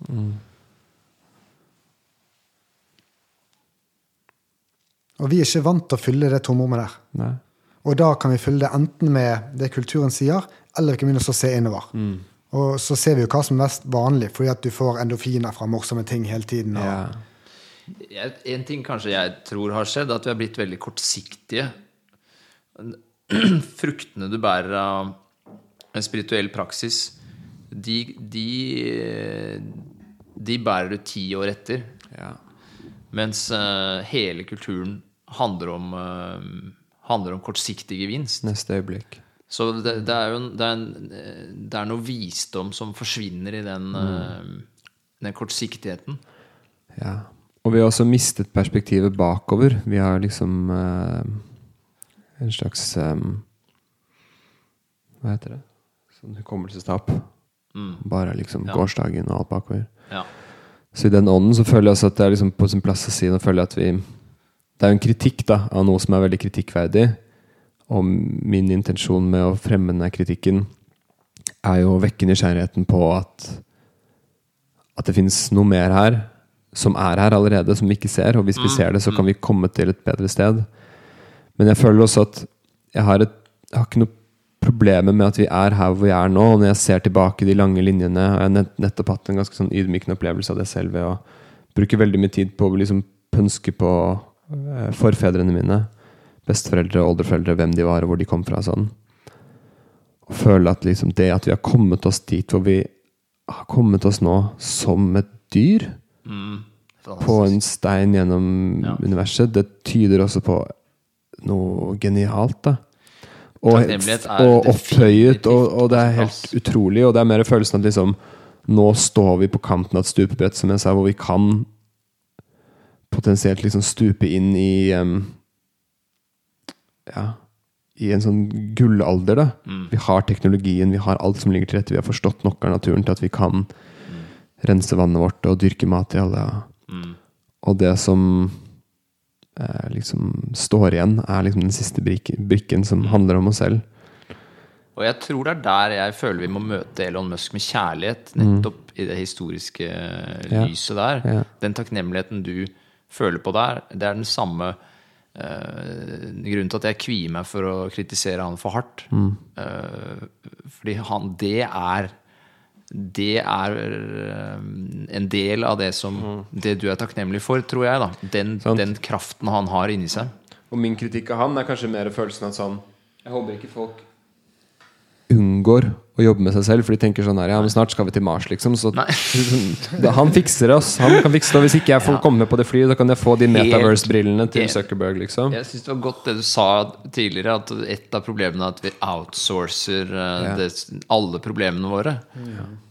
Og vi er ikke vant til å fylle det tomrommet der. Nei. Og da kan vi fylle det enten med det kulturen sier, eller vi kan begynne å se innover. Mm. Og så ser vi jo hva som er mest vanlig, fordi at du får endorfiner fra morsomme ting hele tiden. Og, Ja. En ting kanskje jeg tror har skjedd, at vi har blitt veldig kortsiktige. Fruktene du bærer av en spirituell praksis, de, de, de bærer du ti år etter. ja. Mens uh, hele kulturen handler om, uh, handler om kortsiktig gevinst. Neste øyeblikk. Så det, det, er jo det, er en, eh, det er noe visdom som forsvinner i den, eh, den kortsiktigheten. Ja. Og vi har også mistet perspektivet bakover. Vi har liksom en slags um, Hva heter det? Sånn hukommelsestap. Bare liksom Ja. gårsdagen og alt bakover. Ja. Så i den ånden så føler jeg også at det er liksom på sin plass å si Nå føler jeg at vi Det er jo en kritikk da av noe som er veldig kritikkverdig. Og min intensjon med å fremme denne kritikken er jo å vekke nysgjerrigheten på at, at det finnes noe mer her, som er her allerede, som vi ikke ser. Og hvis vi ser det, så kan vi komme til et bedre sted. Men jeg føler også at jeg har, et, jeg har ikke noe problemer med at vi er her hvor vi er nå. Og når jeg ser tilbake de lange linjene, og jeg har nettopp hatt en ganske sånn ydmykende opplevelse av det selv ved å bruke veldig mye tid på å liksom pønske på eh, forfedrene mine. Besteforeldre, oldeforeldre, hvem de var, og hvor de kom fra. sånn. Og føle at liksom det at vi har kommet oss dit hvor vi har kommet oss nå som et dyr på en stein gjennom Ja. universet, det tyder også på noe genialt. da. Og, og opphøyet, og, og det er helt utrolig. Og det er mer følelsen at liksom Nå står vi på kanten av et stupebrett, som jeg sa, hvor vi kan potensielt liksom stupe inn i um, Ja I en sånn gullalder, da. Mm. Vi har teknologien, vi har alt som ligger til rette. Vi har forstått nok av naturen til at vi kan rense vannet vårt og dyrke mat i alle. Mm. Og det som eh, liksom står igjen, er liksom den siste brikken Mm. som handler om oss selv. Og jeg tror det er der jeg føler vi må møte Elon Musk med kjærlighet. Nettopp i det historiske Ja. lyset der. Ja. Den takknemligheten du føler på der, det er den samme eh, grunnen til at jeg kvier meg for å kritisere han for hardt. Eh, fordi han Det er det er eh, en del av det som Det du er takknemlig for, tror jeg. da Den, den kraften han har inni seg. Og min kritikk av han er kanskje mer følelsen av sånn Jeg håper ikke folk unngår å jobbe med seg selv, for de tenker sånn her Ja, men snart skal vi til Mars, liksom. Så han fikser oss. Han kan fikse det. Hvis ikke jeg får Ja. komme med på det flyet, da kan jeg få de Metaverse-brillene til. Zuckerberg, liksom. Jeg syns det var godt det du sa tidligere, at et av problemene er at vi outsourcer eh, Ja. det, alle problemene våre.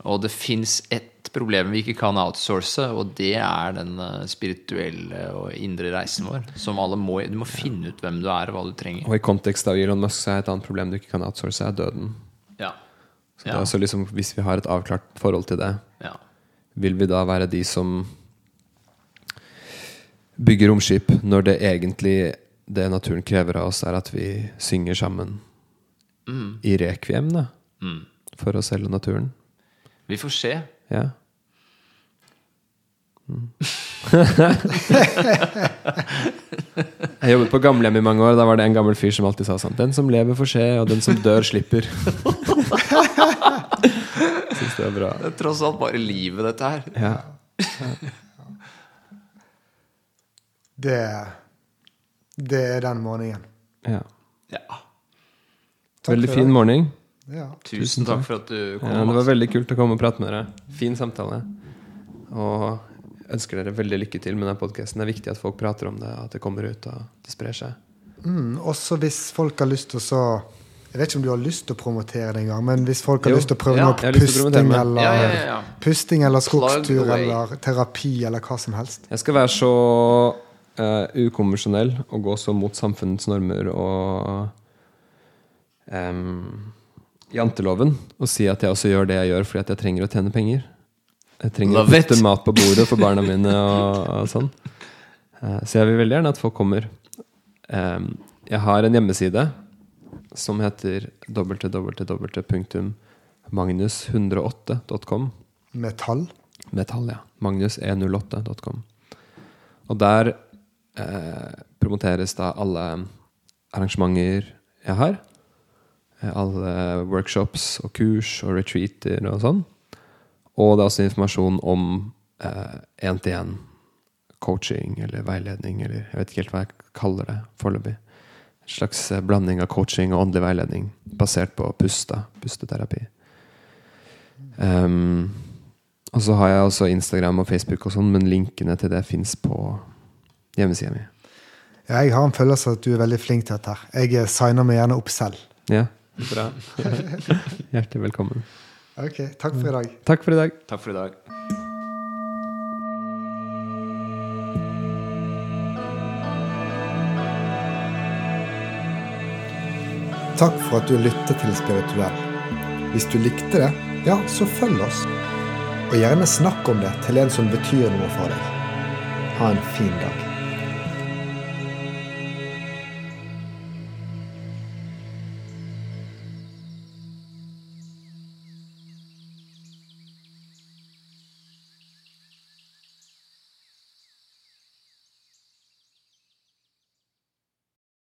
Og det fins ett problem vi ikke kan outsource, og det er den eh, spirituelle og indre reisen vår. Som alle må Du må finne ut hvem du er, og hva du trenger. Og i kontekst av Elon Musk så er et annet problem du ikke kan outsource, er døden. Ja. Så det er også liksom, Hvis vi har et avklart forhold til det, ja. vil vi da være de som bygger romskip, når det egentlig det naturen krever av oss, er at vi synger sammen i rekviem, da? Mm. For oss selv og naturen? Vi får se. Ja. Mm. Jeg jobbet på gamlehjem i mange år. Da var det en gammel fyr som alltid sa sånn Den som lever, får se, og den som dør, slipper. Syns det er bra. Det er tross alt bare livet, dette her. Ja. Det, det er den morgenen. ja. Ja. Veldig fin morgen. Ja. Tusen takk for at du kom. Ja, det var veldig kult å komme og prate med dere. Fin samtale. Og ønsker dere veldig lykke til med denne podkasten. Det er viktig at folk prater om det, at det kommer ut og det sprer seg. Mm, også hvis folk har lyst til å så Jeg vet ikke om du har lyst til å promotere det engang, men hvis folk har Jo, lyst til å prøve ja, noe pusting eller, Ja, ja, ja. pusting eller skogstur eller terapi eller hva som helst Jeg skal være så uh, ukonvensjonell og gå så mot samfunnets normer og um, janteloven og si at jeg også gjør det jeg gjør fordi at jeg trenger å tjene penger. Jeg trenger Love å putte it. mat på bordet for barna mine og, og sånn. Eh, så jeg vil veldig gjerne at folk kommer. Jeg har en hjemmeside som heter www.magnus108.com. Metall? Metall, ja. Magnus108.com. Og der eh, promoteres da alle arrangementer jeg har. Eh, Alle workshops og kurs og retreater og sånn. Og det er også informasjon om én-til-én coaching eller veiledning, eller jeg vet ikke helt hva jeg kaller det foreløpig. En slags eh, blanding av coaching og åndelig veiledning basert på pusta, pusteterapi. Um, og så har jeg også Instagram og Facebook, og sånn, men linkene til det fins på hjemmesida mi. Ja, jeg har en følelse av at du er veldig flink til dette. Jeg eh, signer meg gjerne opp selv. Ja, bra. Hjertelig velkommen. Ok, takk for i dag. Takk for i dag. Takk for i dag. Takk for at du lyttet til Spirituell. Hvis du likte det, ja, så følg oss. Og gjerne snakk om det til en som betyr noe for deg. Ha en fin dag.